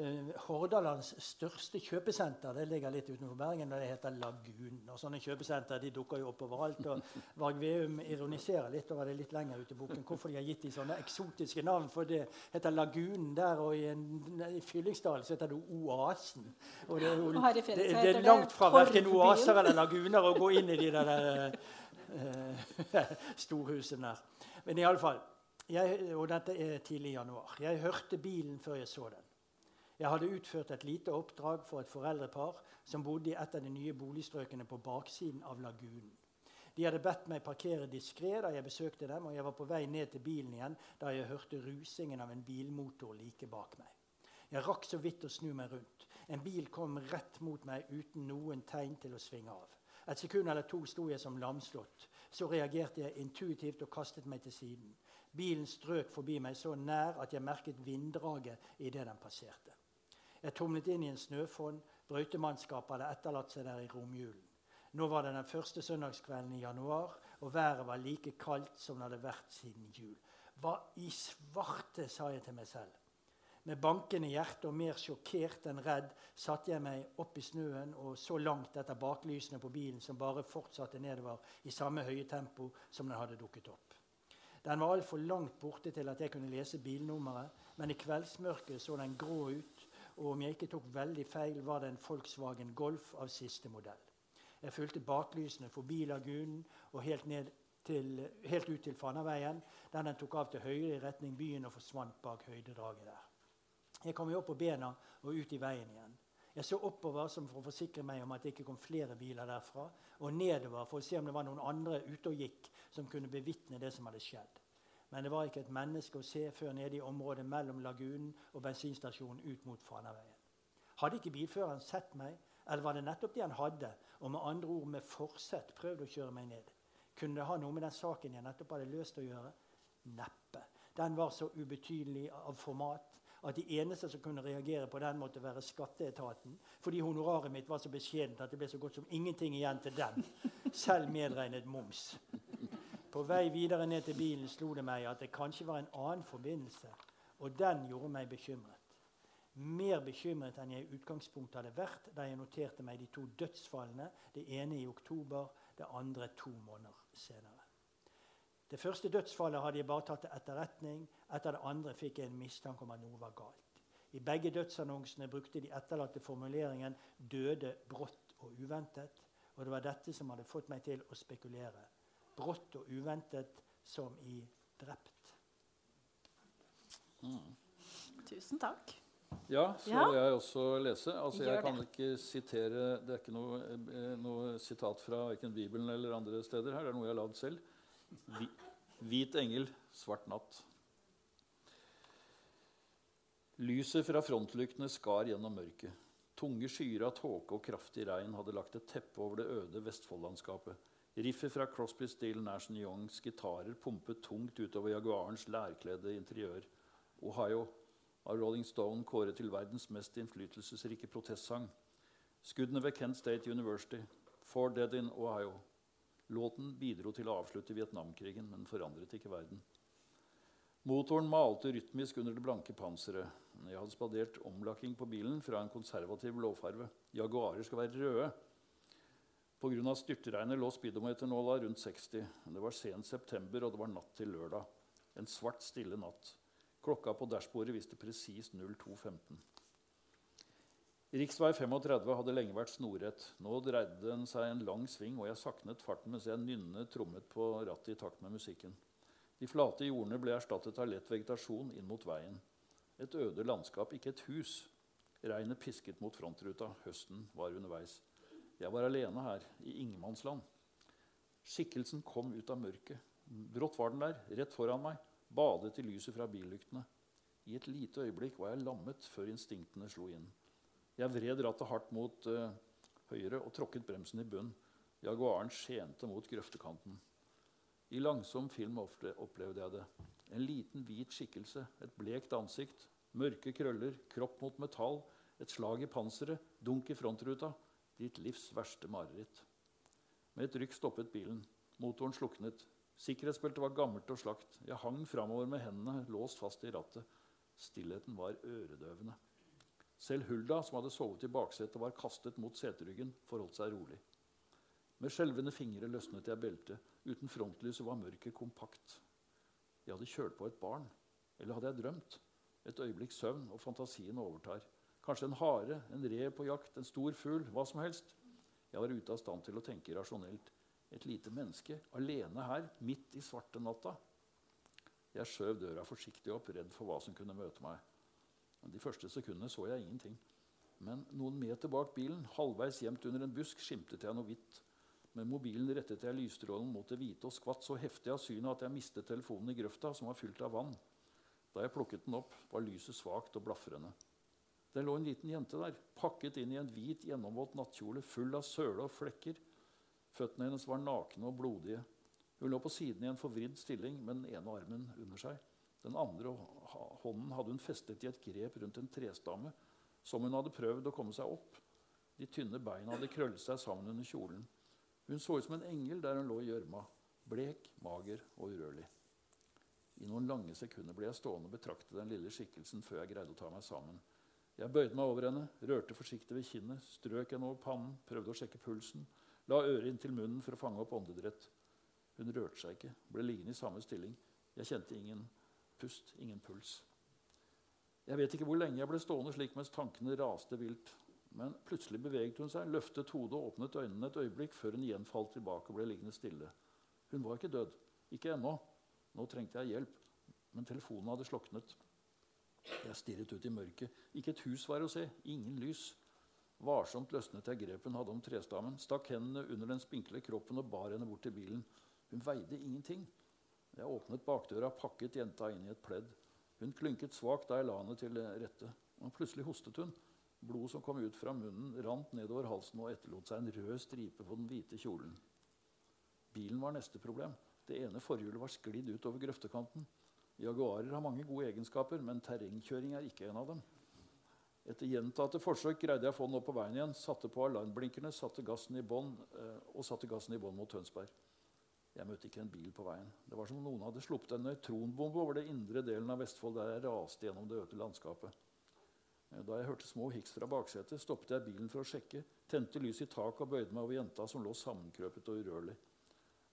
eh, Hordalands største kjøpesenter. Det ligger litt utenfor Bergen, og det heter Lagun. Og Sånne kjøpesenter de dukker jo opp overalt. og Varg Veum ironiserer litt over det litt lenger ute i boken, hvorfor de har gitt de sånne eksotiske navn. For det heter Lagunen der, og i, en, i Fyllingsdalen så heter det Oasen. Og det er, jo, Og det, det er langt fra verken oaser eller laguner å gå inn i de der der eh, storhuset der. Men iallfall Og dette er tidlig i januar. Jeg hørte bilen før jeg så den. Jeg hadde utført et lite oppdrag for et foreldrepar som bodde i et av de nye boligstrøkene på baksiden av lagunen. De hadde bedt meg parkere diskré da jeg besøkte dem, og jeg var på vei ned til bilen igjen da jeg hørte rusingen av en bilmotor like bak meg. Jeg rakk så vidt å snu meg rundt. En bil kom rett mot meg uten noen tegn til å svinge av. Et sekund eller to sto jeg som lamslått. Så reagerte jeg intuitivt og kastet meg til siden. Bilen strøk forbi meg så nær at jeg merket vinddraget idet den passerte. Jeg tumlet inn i en snøfonn. Brøytemannskapet hadde etterlatt seg der i romjulen. Nå var det den første søndagskvelden i januar, og været var like kaldt som det hadde vært siden jul. Hva i svarte, sa jeg til meg selv. Med bankende hjerte og mer sjokkert enn redd satte jeg meg opp i snøen og så langt etter baklysene på bilen, som bare fortsatte nedover i samme høye tempo som den hadde dukket opp. Den var altfor langt borte til at jeg kunne lese bilnummeret, men i kveldsmørket så den grå ut, og om jeg ikke tok veldig feil, var det en Volkswagen Golf av siste modell. Jeg fulgte baklysene forbi lagunen og helt, til, helt ut til Fannaveien, der den tok av til høyre i retning byen og forsvant bak høydedraget der. Jeg kom jo opp på bena og ut i veien igjen. Jeg så oppover som for å forsikre meg om at det ikke kom flere biler derfra, og nedover for å se om det var noen andre ute og gikk som kunne bevitne det som hadde skjedd. Men det var ikke et menneske å se før nede i området mellom lagunen og bensinstasjonen ut mot Fanaveien. Hadde ikke bilføreren sett meg, eller var det nettopp det han hadde, og med andre ord med forsett prøvd å kjøre meg ned? Kunne det ha noe med den saken jeg nettopp hadde løst å gjøre? Neppe. Den var så ubetydelig av format at de eneste som kunne reagere på den, måtte være skatteetaten. Fordi honoraret mitt var så beskjedent at det ble så godt som ingenting igjen til dem. Selv medregnet moms. På vei videre ned til bilen slo det meg at det kanskje var en annen forbindelse, og den gjorde meg bekymret. Mer bekymret enn jeg i utgangspunktet hadde vært da jeg noterte meg de to dødsfallene, det ene i oktober, det andre to måneder senere. Det første dødsfallet hadde jeg bare tatt til etterretning. Etter det andre fikk jeg en mistanke om at noe var galt. I begge dødsannonsene brukte de etterlatte formuleringen 'døde brått og uventet'. Og det var dette som hadde fått meg til å spekulere brått og uventet som i drept. Mm. Tusen takk. Ja, så ja. jeg også lese. Altså, jeg kan ikke sitere Det er ikke noe, eh, noe sitat fra verken Bibelen eller andre steder her. Det er noe jeg har lagd selv. Hvit engel, svart natt. Lyset fra frontlyktene skar gjennom mørket. Tunge skyer av tåke og kraftig regn hadde lagt et teppe over det øde Vestfoldlandskapet. Riffet fra Crosby, Steele, Nash Youngs gitarer pumpet tungt utover Jaguarens lærkledde interiør. Ohio av Rolling Stone kåret til verdens mest innflytelsesrike protestsang. Skuddene ved Kent State University. Four Dead in Ohio. Låten bidro til å avslutte Vietnamkrigen, men forandret ikke verden. Motoren malte rytmisk under det blanke panseret. Jeg hadde spadert omlakking på bilen fra en konservativ blåfarve. Jaguarer skal være røde. Pga. styrtregnet lå speedometernåla rundt 60. Det var sen september, og det var natt til lørdag. En svart, stille natt. Klokka på dashbordet viste presist 02.15. Riksvei 35 hadde lenge vært snorrett. Nå dreide den seg en lang sving, og jeg saknet farten mens jeg nynnet trommet på rattet i takt med musikken. De flate jordene ble erstattet av lett vegetasjon inn mot veien. Et øde landskap, ikke et hus. Regnet pisket mot frontruta. Høsten var underveis. Jeg var alene her, i ingenmannsland. Skikkelsen kom ut av mørket. Brått var den der, rett foran meg, badet i lyset fra billyktene. I et lite øyeblikk var jeg lammet før instinktene slo inn. Jeg vred rattet hardt mot uh, høyre og tråkket bremsen i bunn. Jaguaren skjente mot grøftekanten. I langsom film opplevde jeg det. En liten, hvit skikkelse, et blekt ansikt, mørke krøller, kropp mot metall, et slag i panseret, dunk i frontruta ditt livs verste mareritt. Med et rykk stoppet bilen. Motoren sluknet. Sikkerhetsbeltet var gammelt og slakt. Jeg hang framover med hendene låst fast i rattet. Stillheten var øredøvende. Selv Hulda, som hadde sovet i baksetet, var kastet mot seteryggen, forholdt seg rolig. Med skjelvende fingre løsnet jeg beltet. Uten frontlyset var mørket kompakt. Jeg hadde kjølt på et barn. Eller hadde jeg drømt? Et øyeblikks søvn, og fantasien overtar. Kanskje en hare, en rev på jakt, en stor fugl, hva som helst. Jeg var ute av stand til å tenke rasjonelt. Et lite menneske alene her, midt i svarte natta. Jeg skjøv døra forsiktig opp, redd for hva som kunne møte meg. De første sekundene så jeg ingenting. Men noen meter bak bilen, halvveis gjemt under en busk, skimtet jeg noe hvitt. Med mobilen rettet jeg lysstrålen mot det hvite og skvatt så heftig av synet at jeg mistet telefonen i grøfta, som var fylt av vann. Da jeg plukket den opp, var lyset svakt og blafrende. Det lå en liten jente der, pakket inn i en hvit, gjennomvåt nattkjole full av søle og flekker. Føttene hennes var nakne og blodige. Hun lå på siden i en forvridd stilling med den ene armen under seg. Den andre hånden hadde hun festet i et grep rundt en trestamme, som hun hadde prøvd å komme seg opp. De tynne beina hadde krøllet seg sammen under kjolen. Hun så ut som en engel der hun lå i gjørma, blek, mager og urørlig. I noen lange sekunder ble jeg stående og betrakte den lille skikkelsen før jeg greide å ta meg sammen. Jeg bøyde meg over henne, rørte forsiktig ved kinnet, strøk henne over pannen, prøvde å sjekke pulsen, la øret inn til munnen for å fange opp åndedrett. Hun rørte seg ikke, ble liggende i samme stilling. Jeg kjente ingen pust, ingen puls. Jeg vet ikke hvor lenge jeg ble stående slik mens tankene raste vilt. Men plutselig beveget hun seg, løftet hodet og åpnet øynene et øyeblikk før hun igjen falt tilbake og ble liggende stille. Hun var ikke død. Ikke ennå. Nå trengte jeg hjelp. Men telefonen hadde sloknet. Jeg stirret ut i mørket. Ikke et hus var å se. Ingen lys. Varsomt løsnet jeg grepet hun hadde om trestammen, stakk hendene under den spinkle kroppen og bar henne bort til bilen. Hun veide ingenting. Jeg åpnet bakdøra, pakket jenta inn i et pledd. Hun klynket svakt da jeg la henne til rette. Og plutselig hostet hun. Blodet som kom ut fra munnen, rant nedover halsen og etterlot seg en rød stripe på den hvite kjolen. Bilen var neste problem. Det ene forhjulet var sklidd utover grøftekanten. Jaguarer har mange gode egenskaper, men terrengkjøring er ikke en av dem. Etter gjentatte forsøk greide jeg å få den opp på veien igjen, satte på alarmblinkerne satte gassen i bånn, eh, og satte gassen i bånn mot Tønsberg. Jeg møtte ikke en bil på veien. Det var som om noen hadde sluppet en nøytronbombe over det indre delen av Vestfold, der jeg raste gjennom det øde landskapet. Eh, da jeg hørte små hiks fra baksetet, stoppet jeg bilen for å sjekke, tente lyset i taket og bøyde meg over jenta som lå sammenkrøpet og urørlig.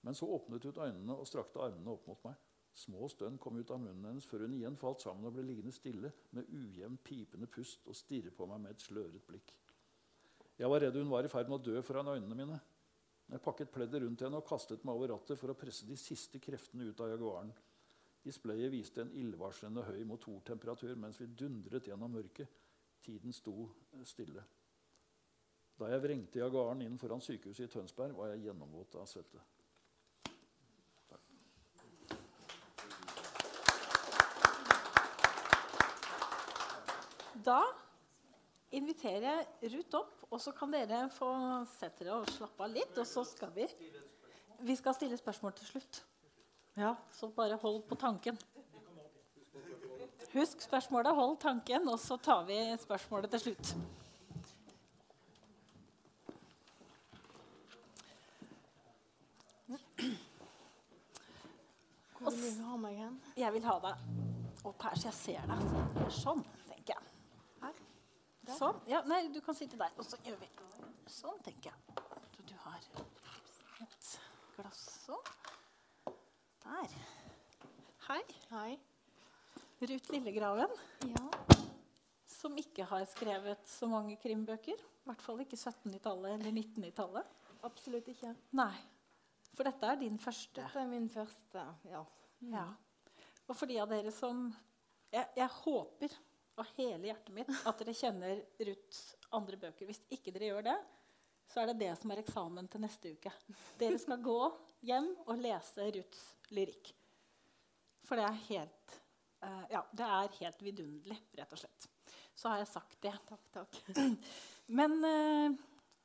Men så åpnet hun øynene og strakte armene opp mot meg. Små stønn kom ut av munnen hennes før hun igjen falt sammen og ble liggende stille med ujevn, pipende pust og stirre på meg med et sløret blikk. Jeg var redd hun var i ferd med å dø foran øynene mine. Jeg pakket pleddet rundt henne og kastet meg over rattet for å presse de siste kreftene ut av Jaguaren. Displayet viste en ildvarslende høy motortemperatur mens vi dundret gjennom mørket. Tiden sto stille. Da jeg vrengte Jaguaren inn foran sykehuset i Tønsberg, var jeg gjennomvåt av svette. Da inviterer jeg Ruth opp, og så kan dere få sette dere og slappe av litt. Og så skal vi Vi skal stille spørsmål til slutt. Ja, Så bare hold på tanken. Husk spørsmålet, hold tanken, og så tar vi spørsmålet til slutt. Hvor vil du ha meg hen? Jeg vil ha deg opp her, så jeg ser deg. Sånn, tenker jeg. Her? Der? Sånn. Ja, nei, du kan sitte der. Og så gjør vi sånn, tenker jeg. Så du har et glass sånn. Der. Hei. Hei. Ruth Lillegraven, Ja. som ikke har skrevet så mange krimbøker. I hvert fall ikke 1700-tallet eller 1900-tallet. Absolutt ikke. Nei. For dette er din første. Dette er min første. Ja. Ja. Og for de av dere som jeg, jeg håper av hele hjertet mitt at dere kjenner Ruths andre bøker. Hvis ikke dere gjør det, så er det det som er eksamen til neste uke. Dere skal gå hjem og lese Ruths lyrikk. For det er helt uh, Ja, det er helt vidunderlig, rett og slett. Så har jeg sagt det. Takk, takk. Men uh,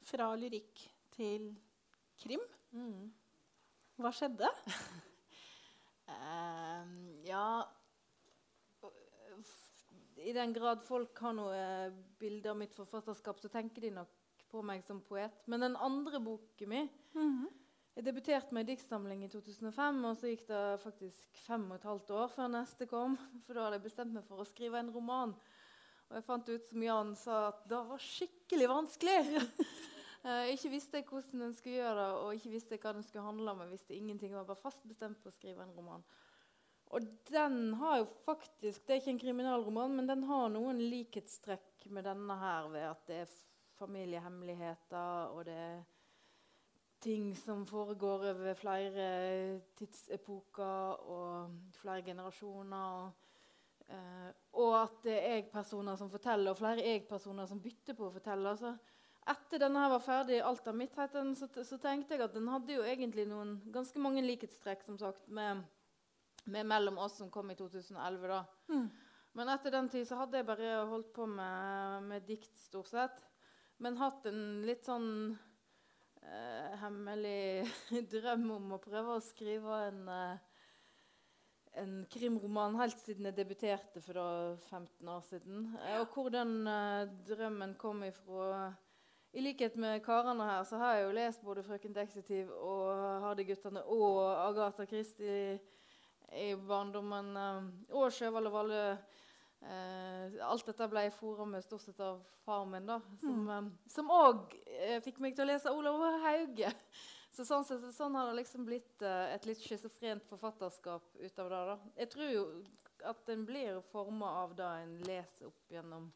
fra lyrikk til krim Mm. hva skjedde? Ehm, ja I den grad folk har noe bilde av mitt forfatterskap, så tenker de nok på meg som poet. Men den andre boken min Jeg debuterte med en diktsamling i 2005, og så gikk det faktisk fem og et halvt år før neste kom. For da hadde jeg bestemt meg for å skrive en roman. Og jeg fant ut, som Jan sa, at det var skikkelig vanskelig. Jeg ikke visste jeg hvordan den skulle gjøre det, og ikke visste jeg hva den skulle handle om. Jeg visste ingenting, jeg var bare fast bestemt på å skrive en roman. Og den har jo faktisk Det er ikke en kriminalroman, men den har noen likhetstrekk med denne her ved at det er familiehemmeligheter, og det er ting som foregår over flere tidsepoker og flere generasjoner. Og, eh, og at det er jeg-personer som forteller, og flere jeg-personer som bytter på å fortelle. Altså, etter denne her var ferdig, alt av mitt', så, så, tenkte jeg at den hadde jo egentlig noen ganske mange likhetstrekk som sagt, med 'Mellom oss', som kom i 2011. da. Mm. Men etter den tid så hadde jeg bare holdt på med, med dikt, stort sett. Men hatt en litt sånn eh, hemmelig drøm om å prøve å skrive en, eh, en krimroman helt siden jeg debuterte for da 15 år siden. Eh, og hvor den eh, drømmen kom ifra I likhet med karene her så har jeg jo lest både 'Frøken Dexitiv' og 'Hardy-guttene' og Agatha Christie i barndommen. Eh, og 'Sjøvald og Valle' Eh, alt dette ble fora med stort sett av far min, da, som òg mm. eh, fikk meg til å lese Olav Hauge. Så sånn, så, sånn, har det liksom blitt eh, et litt schizofrent forfatterskap ut av det. da. Jeg tror jo at en blir forma av det en leser opp gjennom,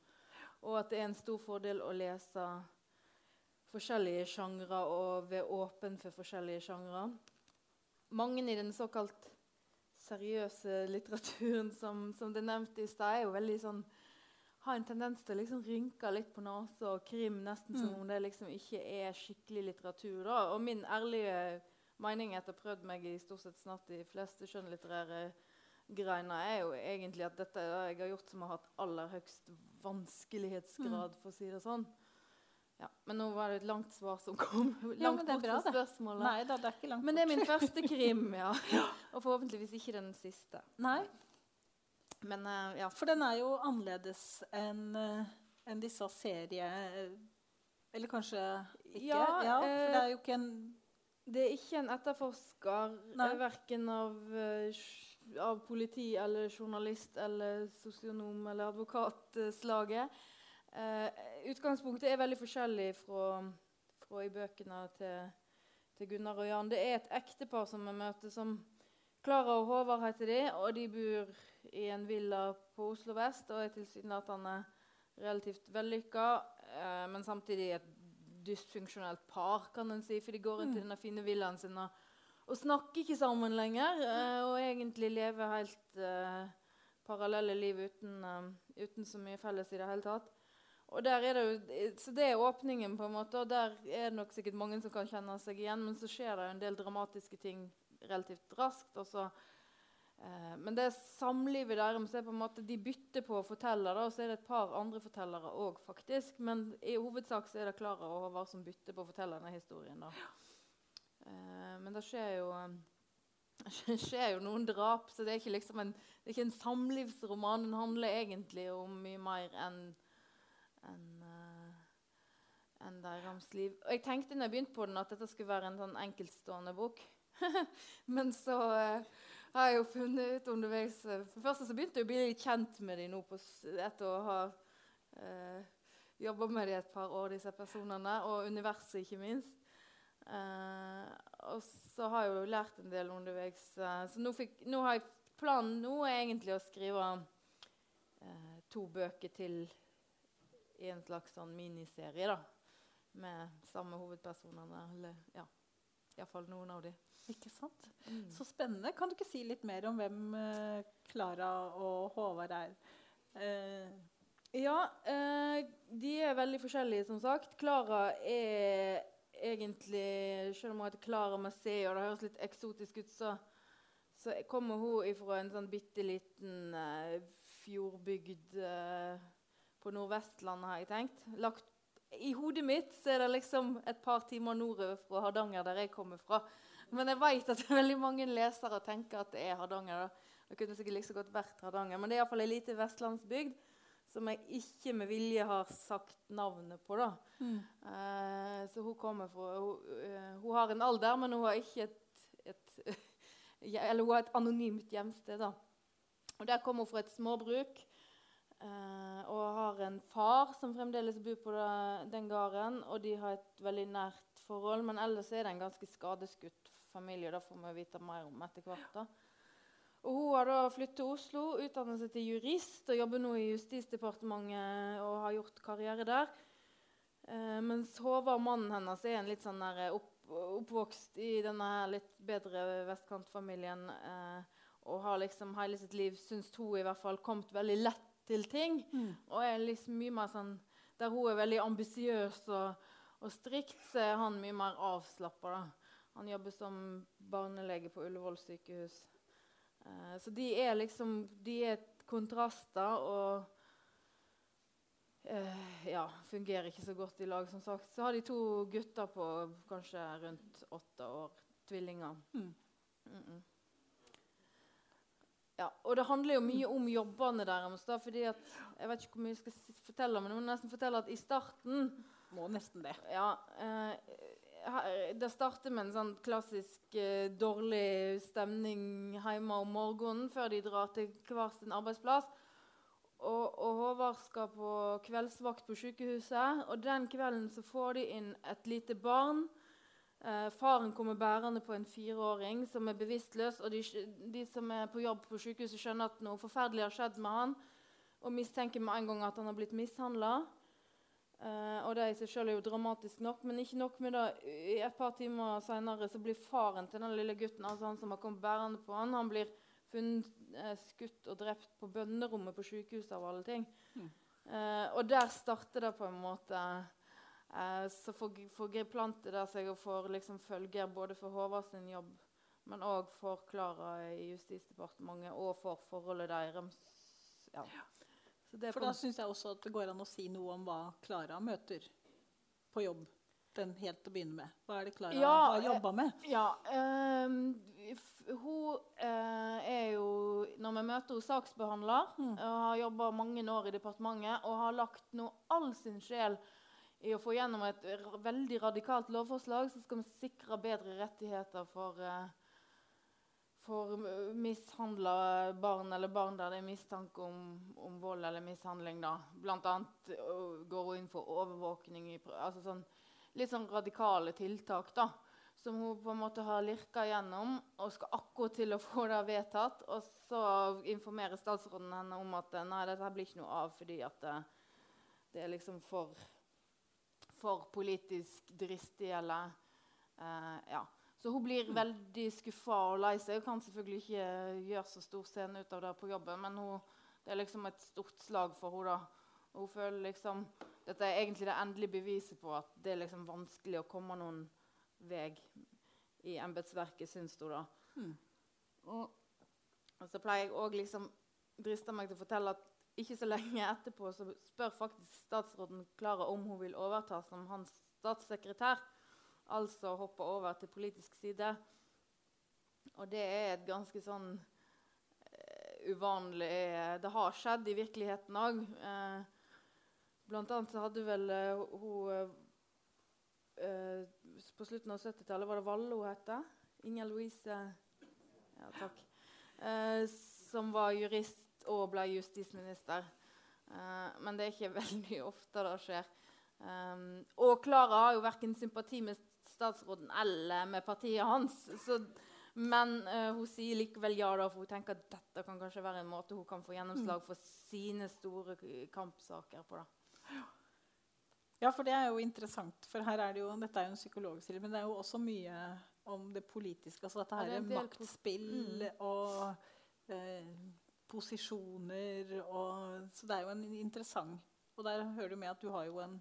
og at det er en stor fordel å lese forskjellige sjangre og være åpen for forskjellige sjangre. Mange i den såkalt seriøse litteraturen som, som det nevnte i stad, er jo veldig sånn har en tendens til å liksom rynke litt på nesa og krim nesten som mm. om det liksom ikke er skikkelig litteratur. Da. Og min ærlige mening etter å ha prøvd meg i stort sett snart de fleste skjønnlitterære greiner, er jo egentlig at dette er det jeg har gjort som har hatt aller høyest vanskelighetsgrad, mm. for å si det sånn. Ja, men nå var det et langt svar som kom. Langt ja, bra, det. spørsmålet. Nei, da, det er ikke langt men det er min første krim, ja. Og forhåpentligvis ikke den siste. Nei. Men, uh, ja. For den er jo annerledes enn uh, en disse serie... Eller kanskje ikke? Ja, ja for det er jo ikke en Det er ikke en etterforsker, verken av, av politi eller journalist eller sosionom eller advokatslaget. Uh, utgangspunktet er veldig forskjellig fra, fra i bøkene til, til, Gunnar og Jan. Det er et ektepar som vi møter, som Klara og Håvard heter de, og de bor i en villa på Oslo vest og er tilsynelatende relativt vellykka, eh, men samtidig et dysfunksjonelt par, kan en si, for de går rundt mm. i denne fine villaen sin og, og snakker ikke sammen lenger, uh, og egentlig lever helt parallelle liv uten, uten så mye felles i det hele tatt. Og der er det jo, så det er åpningen, på en måte, og der er det nok sikkert mange som kan kjenne seg igjen. Men så skjer det jo en del dramatiske ting relativt raskt. og så eh, men det samlivet deres er på en måte, de bytter på å fortelle, da, og så er det et par andre fortellere òg, faktisk. Men i hovedsak så er det Klara og Håvard som bytter på å fortelle denne historien. da. Eh, men det skjer jo det skjer jo noen drap, så det er ikke liksom en, det er ikke en samlivsroman. Den handler egentlig om mye mer enn enn uh, en deres liv. Og jeg tenkte når jeg begynte på den, at dette skulle være en sånn enkeltstående bok. Men så uh, har jeg jo funnet ut underveis For først så begynte jeg å bli litt kjent med dem nå på, etter å ha uh, jobba med dem et par år, disse personene, og universet, ikke minst. Uh, og så har jeg jo lært en del underveis. Så nå, fikk, nå, har jeg planen nå er egentlig å skrive to bøker til i en slags sånn miniserie da, med samme hovedpersonene. Eller ja, iallfall noen av dem. Ikke sant? Mm. Så spennende. Kan du ikke si litt mer om hvem eh, Klara uh, og Håvard er? Uh. Ja, uh, de er veldig forskjellige, som sagt. Klara er egentlig Selv om hun heter Klara Macé, og det høres litt eksotisk ut, så, så kommer hun fra en sånn bitte liten fjordbygd på Nordvestlandet, har jeg tenkt. Lagt, I hodet mitt så er det liksom et par timer nordover fra Hardanger, der jeg kommer fra. Men jeg vet at veldig mange lesere tenker at det er Hardanger. da. Det kunne sikkert like så godt vært Hardanger, Men det er iallfall ei lita vestlandsbygd som jeg ikke med vilje har sagt navnet på. da. Mm. Eh, så hun kommer fra hun, uh, hun, har en alder, men hun har ikke et, et Eller hun har et anonymt hjemsted. da. Og Der kommer hun fra et småbruk Uh, og har en far som fremdeles bor på den gården. Og de har et veldig nært forhold. Men ellers er det en ganske skadeskutt familie. Det får vi vite mer om etter hvert. da. Og Hun har da flyttet til Oslo, utdannet seg til jurist og jobber nå i Justisdepartementet og har gjort karriere der. Eh, mens Håvard, mannen hennes, er en litt sånn der opp, oppvokst i denne litt bedre vestkantfamilien eh, og har liksom hele sitt liv, syns hun i hvert fall, kommet veldig lett til ting. Mm. Og er liksom mye mer sånn Der hun er veldig ambisiøs og, og strikt, så er han mye mer avslappa. Han jobber som barnelege på Ullevål sykehus. Eh, så de er liksom De er kontraster og eh, ja, fungerer ikke så godt i lag, som sagt. Så har de to gutter på kanskje rundt åtte år. Tvillinger. Mm. Mm -mm. Ja, og det handler jo mye om jobbene deres. da, fordi at, Jeg vet ikke hvor mye jeg skal fortelle, men jeg må nesten fortelle at i starten Må nesten det. ja, eh, Det starter med en sånn klassisk eh, dårlig stemning hjemme om morgenen før de drar til hver sin arbeidsplass. Og, og Håvard skal på kveldsvakt på sykehuset. Og den kvelden så får de inn et lite barn. Eh, faren kommer bærende på en fireåring som er bevisstløs. Og de, de som er på jobb på sykehuset, skjønner at noe forferdelig har skjedd med han. Og mistenker med en gang at han har blitt mishandla. Eh, og det i seg sjøl er jo dramatisk nok, men ikke nok med det. I Et par timer senere blir faren til den lille gutten, altså han som har kommet bærende på han, han blir funnet eh, skutt og drept på bønnerommet på sykehuset av alle ting. Mm. Eh, og der starter det på en måte eh, Så får, får Griplante der seg og får liksom følger både for Håvard sin jobb, men òg for Klara i Justisdepartementet og for forholdet deres. Ja. Så det For da syns jeg også at det går an å si noe om hva Klara møter på jobb. Den helt til å begynne med. Hva er det Klara Ja, har jobba med? Ja, ehm, hun eh, er jo Når vi møter henne saksbehandler, Mm. og har jobba mange år i departementet og har lagt nå all sin sjel i å få gjennom et veldig radikalt lovforslag som skal sikre bedre rettigheter for uh, for mishandla barn eller barn der det er mistanke om, om vold eller mishandling. da. Blant annet går hun inn for overvåkning i altså sånn, Litt sånn radikale tiltak da, som hun på en måte har lirka gjennom og skal akkurat til å få det vedtatt. Og så informerer statsråden henne om at eh, nei, dette blir ikke noe av fordi at det, det er liksom for, for politisk dristig eller uh, ja. Så hun blir veldig skuffa og lei seg. Hun kan selvfølgelig ikke gjøre så stor scene ut av det på jobben, men hun, det er liksom et stort slag for henne. Hun føler liksom Dette er egentlig det endelige beviset på at det er liksom vanskelig å komme noen vei i embetsverket, syns hun. da. Mm. Og, og så pleier jeg òg liksom driste meg til å fortelle at ikke så lenge etterpå så spør faktisk statsråden Klara om hun vil overta som hans statssekretær altså hoppe over til politisk side. Og det er et ganske sånn uh, uvanlig Det har skjedd i virkeligheten òg. Uh, blant annet så hadde vel uh, hun eh, På slutten av 70-tallet var det Valle hun het. Inger Louise Ja, takk. Eh, som var jurist og ble justisminister. Eh, men det er ikke veldig ofte det skjer. Um, og Klara har jo verken sympati med statsråden eller med partiet hans. Så, men uh, hun sier likevel ja, da, for hun tenker at dette kan kanskje være en måte hun kan få gjennomslag for sine store kampsaker på. da. Ja, for det er jo interessant. For her er det jo, dette er jo en psykologstil, men det er jo også mye om det politiske. Altså dette Ja, det her er maktspill og eh, posisjoner og Så det er jo en interessant Og der hører du med at du har jo en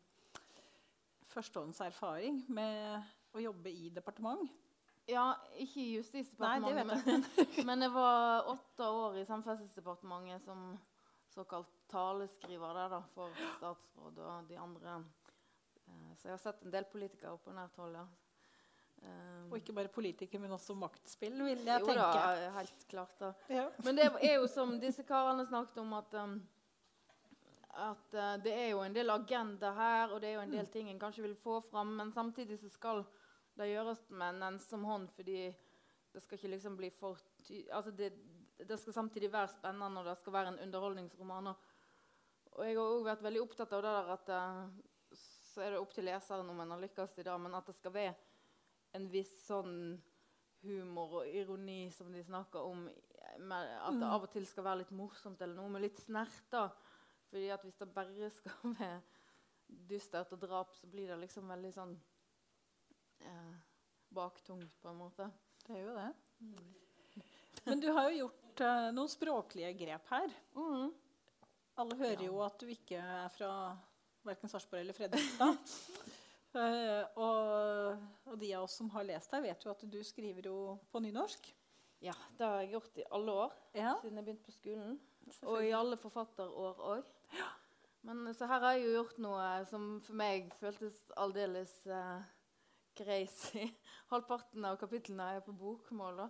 førstehånds erfaring med å jobbe i departement. Ja, ikke i Justisdepartementet, men, men jeg var åtte år i Samferdselsdepartementet som såkalt taleskriver der da, for statsråd og de andre. Eh, så jeg har sett en del politikere på nært hold. ja. Um, Og ikke bare politiker, men også maktspill, vil jeg jo tenke. da, helt klart da. Ja. Men det er jo som disse karene snakket om, at, um, at uh, det er jo en del agenda her, og det er jo en del ting en kanskje vil få fram, men samtidig så skal det gjøres med en ensom hånd, fordi det skal ikke liksom bli for ty altså det, det skal samtidig være spennende, og det skal være en underholdningsroman. Og, og jeg har også vært veldig opptatt av det der at uh, så er det opp til leseren om en har lykkes i det, men at det skal være en viss sånn humor og ironi som de snakker om. Med, at det av og til skal være litt morsomt eller noe, med litt snert. da. Fordi at hvis det bare skal være dystert og drap, så blir det liksom veldig sånn eh, baktungt, på en måte. Det er jo det. Men du har jo gjort eh, noen språklige grep her. Mm. Alle hører jo at du ikke er fra verken Sarpsborg eller Fredrikstad. Eh, og, og de av oss som har lest deg, vet jo at du skriver jo på nynorsk. Ja, det har jeg gjort i alle år Ja, siden jeg begynte på skolen. Og i alle forfatterår òg. Men så her har jeg jo gjort noe som for meg føltes aldeles uh, crazy. Halvparten av kapitlene er på bokmål. da.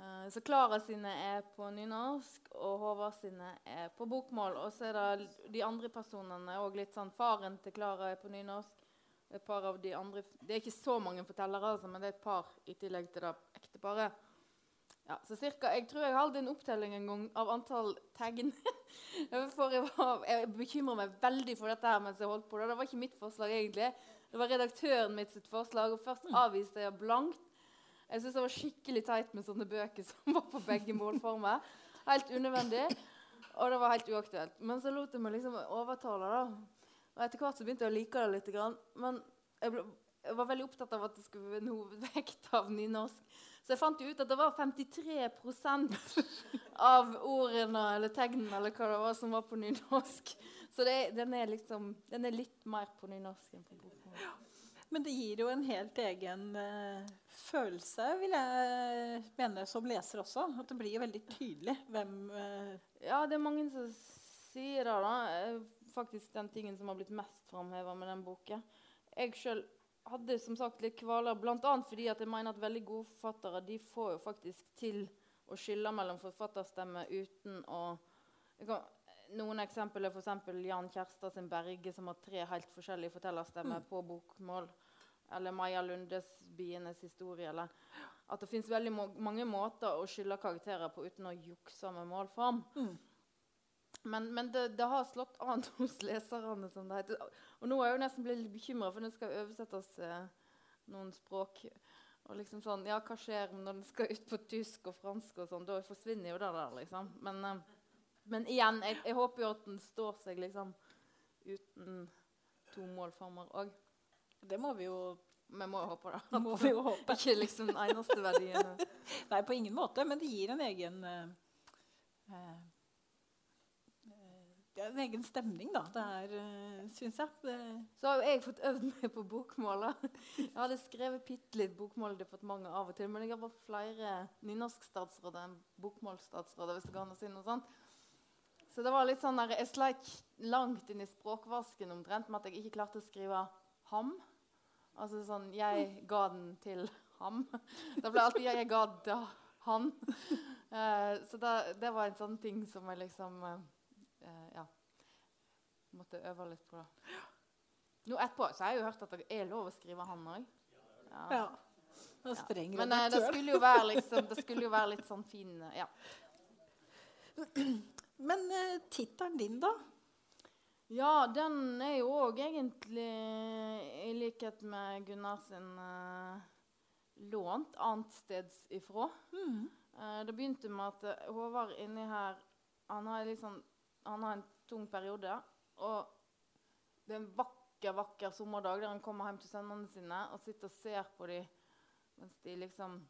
Uh, så Klara sine er på nynorsk, og Håvard sine er på bokmål. Og så er det de andre personene òg litt sånn Faren til Klara er på nynorsk. Et par av de andre, Det er ikke så mange fortellere, altså, men det er et par i tillegg til det ekteparet. Ja, så cirka, Jeg tror jeg hadde en opptelling en gang av antall tegn. For jeg, var, jeg bekymra meg veldig for dette her mens jeg holdt på. Det Det var ikke mitt forslag, egentlig. Det var redaktøren mitt sitt forslag, og først avviste jeg blankt. Jeg syntes det var skikkelig teit med sånne bøker som var på begge målformer. Helt unødvendig. Og det var helt uaktuelt. Men så lot jeg meg liksom overtale, da. Og etter hvert så begynte jeg å like det litt. Grann. Men jeg, ble, jeg var veldig opptatt av at det skulle være en hovedvekt av nynorsk. Så jeg fant jo ut at det var 53% av ordene eller tegnene eller hva det var som var på nynorsk. Så det, den, er liksom, den er litt mer på nynorsk enn på bokmål. Men det gir jo en helt egen uh, følelse, vil jeg mene, som leser også. At det blir veldig tydelig hvem uh... Ja, det er mange som sier det. da. Faktisk den tingen som har blitt mest framheva med den boka. Jeg sjøl hadde som sagt litt kvaler, bl.a. fordi jeg mener at veldig gode forfattere de får jo faktisk til å skille mellom forfatterstemme uten å kan, Noen eksempler er f.eks. Jan Kjærstad sin 'Berge', som har tre helt forskjellige fortellerstemmer på bokmål. Eller Maja Lundes 'Bienes historie'. Eller at det fins veldig mange måter å skille karakterer på uten å jukse med målform. Men, men det, det har slått an hos leserne. som det heter. Og nå er jeg jo nesten blitt litt bekymra, for den skal oversettes eh, noen språk. Og liksom sånn, ja, Hva skjer når den skal ut på tysk og fransk? og sånn? Da forsvinner jo det der. liksom. Men, eh, men igjen, jeg, jeg håper jo at den står seg liksom uten to målformer òg. Det må vi jo Vi må jo håpe det. må vi jo håpe. Ikke liksom den eneste verdien. Nei, på ingen måte, men det gir en egen eh, eh, eh, Det er en egen stemning, da. Det er, uh, syns jeg. Det, Så har jo jeg fått øvd meg på bokmålet. Jeg hadde skrevet bitte litt bokmåldepartementet av og til, men jeg har vært flere nynorskstatsråder enn bokmålsstatsråder. hvis det går an å si noe sånt. Så det var litt sånn der, Jeg sleit langt inn i språkvasken omtrent med at jeg ikke klarte å skrive 'ham'. Altså sånn 'Jeg ga den til ham'. Da ble alltid 'jeg ga det han'. Uh, så det, det var en sånn ting som jeg liksom eh, eh, Ja. Måtte øve litt på. det. Nå etterpå så har jeg jo hørt at det er lov å skrive 'han' òg. ja. ja. Men eh, det skulle jo være liksom, det skulle jo være litt sånn fin eh, Ja. Men eh, tittelen din, da? Ja, den er jo òg egentlig, i likhet med Gunnar sin, eh, lånt annetsteds ifra. Eh, det begynte med at Håvard inni her han har, litt sånn, han har en tung periode. Og det er en vakker vakker sommerdag der han kommer hjem til sønnene sine og sitter og ser på dem mens de liksom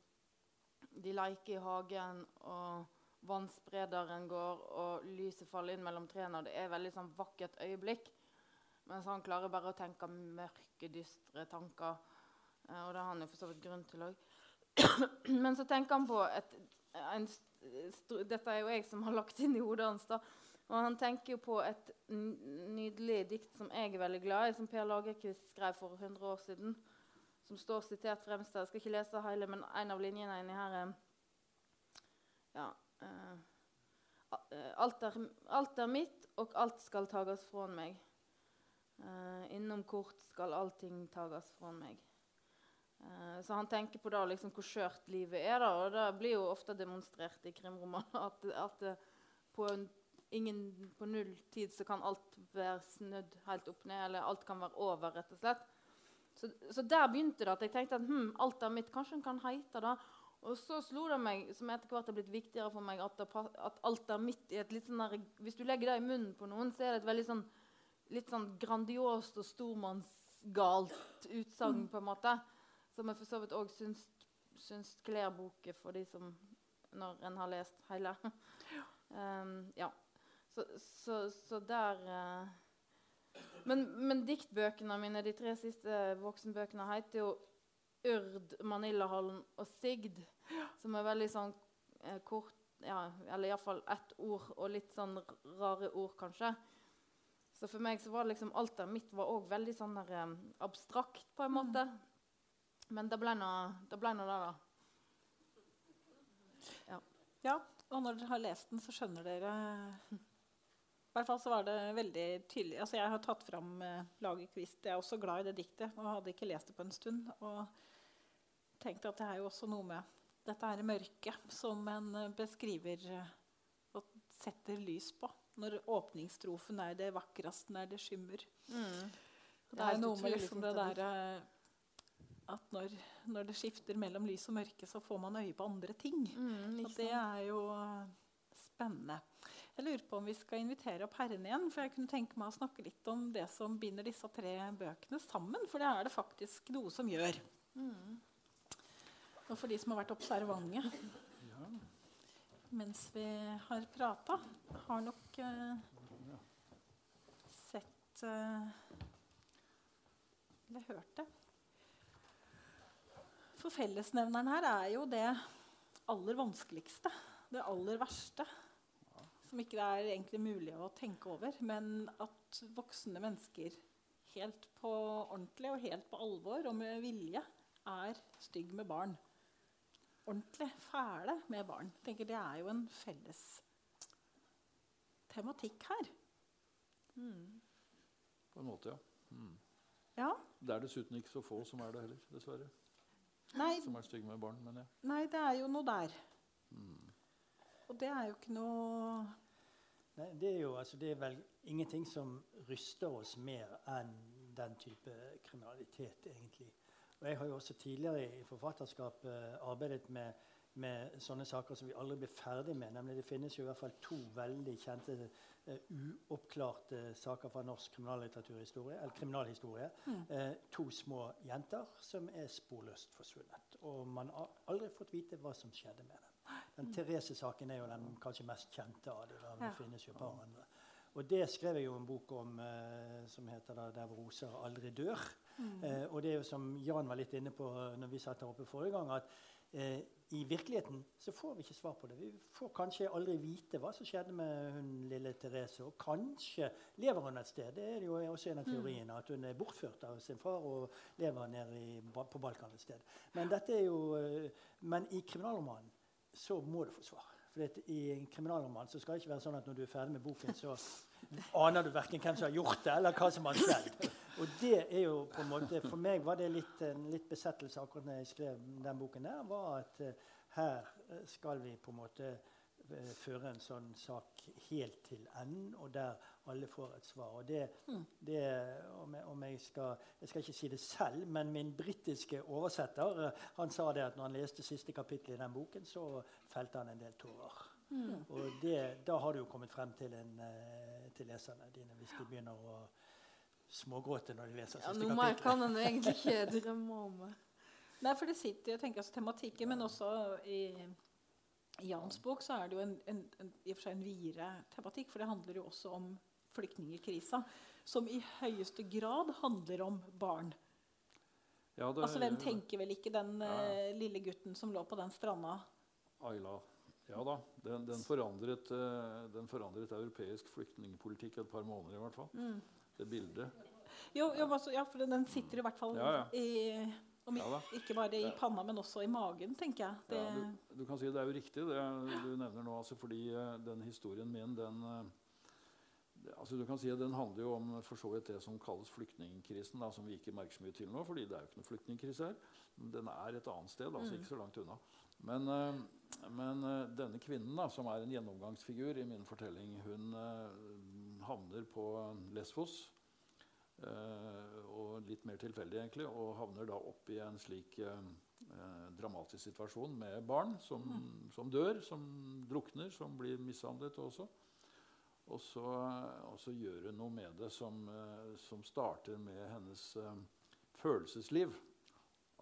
De leker i hagen, og vannsprederen går, og lyset faller inn mellom trærne. og Det er veldig sånn vakkert øyeblikk. Mens han klarer bare å tenke mørke, dystre tanker. Eh, og det har han jo for så vidt grunn til òg. Men så tenker han på et, en, Dette er jo jeg som har lagt inn i hodet hans. da. Og han tenker jo på et nydelig dikt som jeg er veldig glad i, som Per Lagerkvist skrev for 100 år siden. Som står sitert fremst her. Jeg skal ikke lese hele, men en av linjene inni her er ja, uh, alt, er, alt er mitt, og alt skal tages fra meg. Uh, innom kort skal allting tages fra meg. Så han tenker på da liksom hvor skjørt livet er. da, og Det blir jo ofte demonstrert i krimromaner at, at på, en, ingen, på null tid så kan alt være snudd helt opp ned, eller alt kan være over. rett og slett. Så, så der begynte det at jeg tenkte at hm, alt er mitt. Kanskje kan heite det. Og så slo det meg, som etter hvert har blitt viktigere for meg, at, det, at alt er mitt i et litt sånn der, Hvis du legger det i munnen på noen, så er det et veldig sånn, litt sånn grandiost og stormannsgalt utsagn, på en måte. Som jeg for så vidt òg syns, syns kler boka for de som Når en har lest hele. um, ja. Så, så, så der uh, men, men, diktbøkene mine, de tre siste voksenbøkene, heter jo Urd, Manillahallen og Sigd. Som er veldig sånn eh, kort ja, Eller iallfall ett ord og litt sånn rare ord, kanskje. Så for meg så var liksom alt der mitt var òg veldig sånn der, um, abstrakt, på en måte. Men det ble nå det, ble det, da. Ja. ja. Og når dere har lest den, så skjønner dere I hvert fall så var det veldig tydelig. Altså Jeg har tatt fram eh, Lagerkvist. Jeg er også glad i det diktet og hadde ikke lest det på en stund. Og tenkte at det er jo også noe med dette her mørket som en uh, beskriver uh, og setter lys på når åpningsstrofen er det vakreste når det skimmer. Mm. Det, det er noe med liksom det derre at når, når, det skifter mellom lys og mørke, så får man øye på andre ting. Mm, og det er jo spennende. Jeg lurer på om vi skal invitere opp Herren igjen. For jeg kunne tenke meg å snakke litt om det som binder disse tre bøkene sammen. For det er det faktisk noe som gjør. Mm. Og for de som har vært observante mens vi har prata, har nok eh, sett eh, Eller hørt det. For fellesnevneren her er jo det aller vanskeligste. Det aller verste. Som ikke er egentlig mulig å tenke over. Men at voksne mennesker helt på ordentlig og helt på alvor og med vilje er stygg med barn ordentlig fæle med barn. tenker Det er jo en felles tematikk her. Mm. På en måte, ja. Mm. ja. Det er dessuten ikke så få som er det heller, dessverre. Nei. Som er stygge med barn. men ja. Nei, det er jo noe der. Mm. Og det er jo ikke noe Nei, det er jo altså, det er vel ingenting som ryster oss mer enn den type kriminalitet, egentlig. Og jeg har jo også tidligere i forfatterskap arbeidet med, med, sånne saker som vi aldri blir ferdig med. nemlig Det finnes jo i hvert fall to veldig kjente uh, uoppklarte saker fra norsk kriminallitteraturhistorie, eller kriminalhistorie. Mm. Uh, to små jenter som er sporløst forsvunnet. Og man har aldri fått vite hva som skjedde med dem. Den mm. Therese-saken er jo den kanskje mest kjente av det. Det finnes jo et par andre. Og det skrev jeg jo en bok om eh, som heter da, 'Der roser aldri dør'. Mm. Uh, og det er jo som Jan var litt inne på når vi satt her oppe forrige gang, at eh, i virkeligheten så får vi ikke svar på det. Vi får kanskje aldri vite hva som skjedde med hun lille Therese. Og kanskje lever hun et sted. Det er jo også en av mm. teoriene. At hun er bortført av sin far og lever nede i, på Balkan et sted. Men, dette er jo, men i kriminalromanen så må du få svar. For I en kriminalroman så skal det ikke være sånn at når du er ferdig med boken, så aner du verken hvem som har gjort det, eller hva som har skjedd. Og det er jo på en måte, For meg var det litt, en litt besettelse akkurat når jeg skrev den boken. der, var at uh, her skal vi på en måte føre en sånn sak helt til enden, og der alle får et svar. Og det, mm. det om, jeg, om jeg, skal, jeg skal ikke si det selv, men min britiske oversetter uh, han sa det at når han leste siste kapittel i den boken, så felte han en del tårer. Mm. Og det, da har du jo kommet frem til, en, til leserne dine hvis de begynner å smågråte når de leser ja, siste kapittel. Noe mer kan en egentlig ikke drømme om. Nei, for det sitter jeg tenker altså tematikken, men også i, i Jans bok så er det jo en, en, en, i og for seg en videre tematikk. For det handler jo også om flyktningkrisa, som i høyeste grad handler om barn. Ja, det, altså, Hvem tenker vel ikke den ja. uh, lille gutten som lå på den stranda? Ayla. Ja da. Den, den, forandret, uh, den forandret europeisk flyktningpolitikk et par måneder i hvert fall. Mm det bildet. Jo, jo altså, ja, for den sitter i hvert fall i om, Ikke bare i panna, men også i magen, tenker jeg. Det, du, du, kan si Det er jo riktig, det du nevner nå. Altså, fordi uh, den historien min, den uh, altså du kan si Den handler jo om for så vidt det som kalles flyktningkrisen, da, som vi ikke merker så mye til nå. fordi det er jo ikke noe flyktningkrise her. Den er et annet sted, altså mm. ikke så langt unna. Men, uh, men denne kvinnen, da, som er en gjennomgangsfigur i min fortelling, hun havner på Lesvos. Uh, og litt mer tilfeldig, egentlig. Og havner da opp i en slik uh, dramatisk situasjon med barn som, mm. som, dør, som drukner, som blir mishandlet også. Og så, og så gjør hun noe med det som, som starter med hennes følelsesliv.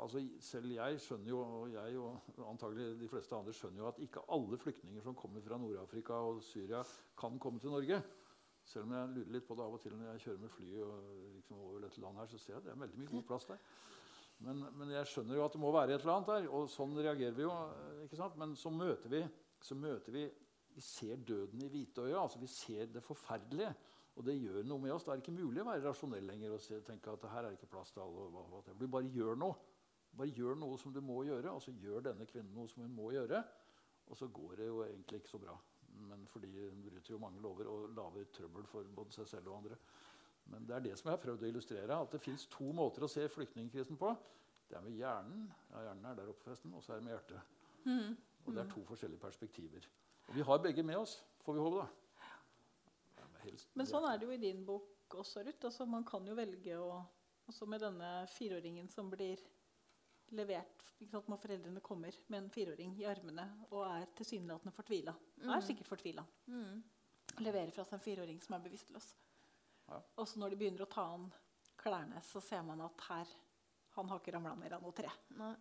Altså, selv jeg skjønner jo, og jeg og antagelig de fleste andre skjønner jo at ikke alle flyktninger som kommer fra Nord-Afrika og Syria, kan komme til Norge. Selv om jeg lurer litt på det av og til når jeg kjører med fly og liksom over dette landet her, så ser jeg at det er veldig mye god plass der. Men, men, jeg skjønner jo at det må være et eller annet der, og sånn reagerer vi jo. ikke sant? Men så møter vi, så møter vi Vi ser døden i hvitøyet. altså Vi ser det forferdelige. Og det gjør noe med oss. Det er ikke mulig å være rasjonell lenger og tenke at her er det ikke plass til alle. Vi bare gjør noe. Bare gjør noe som du må gjøre, og så gjør denne kvinnen noe som hun må gjøre. Og så går det jo egentlig ikke så bra. Men fordi hun bryter jo mange lover og lager trøbbel for både seg selv og andre. Men det er det som jeg har prøvd å illustrere. At det fins to måter å se flyktningkrisen på. Det er med hjernen. Ja, hjernen er der oppe, forresten. Og så er det med hjertet. Mm. Og det er to forskjellige perspektiver. Og vi har begge med oss, får vi håpe, da. Men sånn er det jo i din bok også, Ruth. Altså, man kan jo velge å Også med denne fireåringen som blir levert sant, når foreldrene kommer med en fireåring i armene og er tilsynelatende fortvila. Mm. Er sikkert fortvila. Mm. Leverer fra seg en fireåring som er bevisstløs. Ja. Og så når de begynner å ta an klærne, så ser man at her han har ikke ramla ned av noe tre. Nei.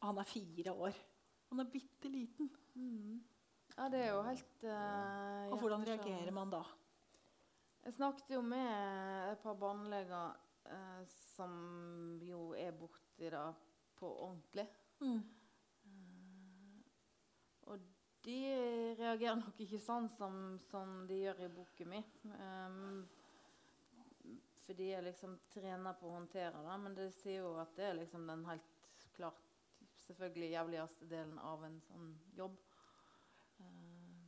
Han er fire år. Han er bitte liten. Mm. Ja, det er jo helt uh, Og hvordan reagerer man da? Jeg snakket jo med et par barneleger uh, som jo er borti det på ordentlig. Mm. Eh, og de reagerer nok ikke sånn som, som de gjør i boken min. Um, for de er liksom trener på å håndtere det. Men det sier jo at det er liksom den helt klart selvfølgelig jævligste delen av en sånn jobb. Uh,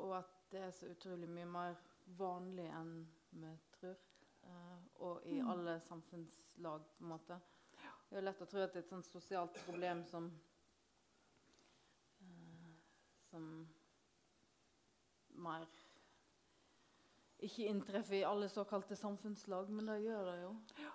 og at det er så utrolig mye mer vanlig enn vi tror. Uh, og i mm. alle samfunnslag, på en måte. Det er lett å tro at det er et sånt sosialt problem som uh, Som mer ikke inntreffer i alle såkalte samfunnslag, men det gjør det jo. Ja.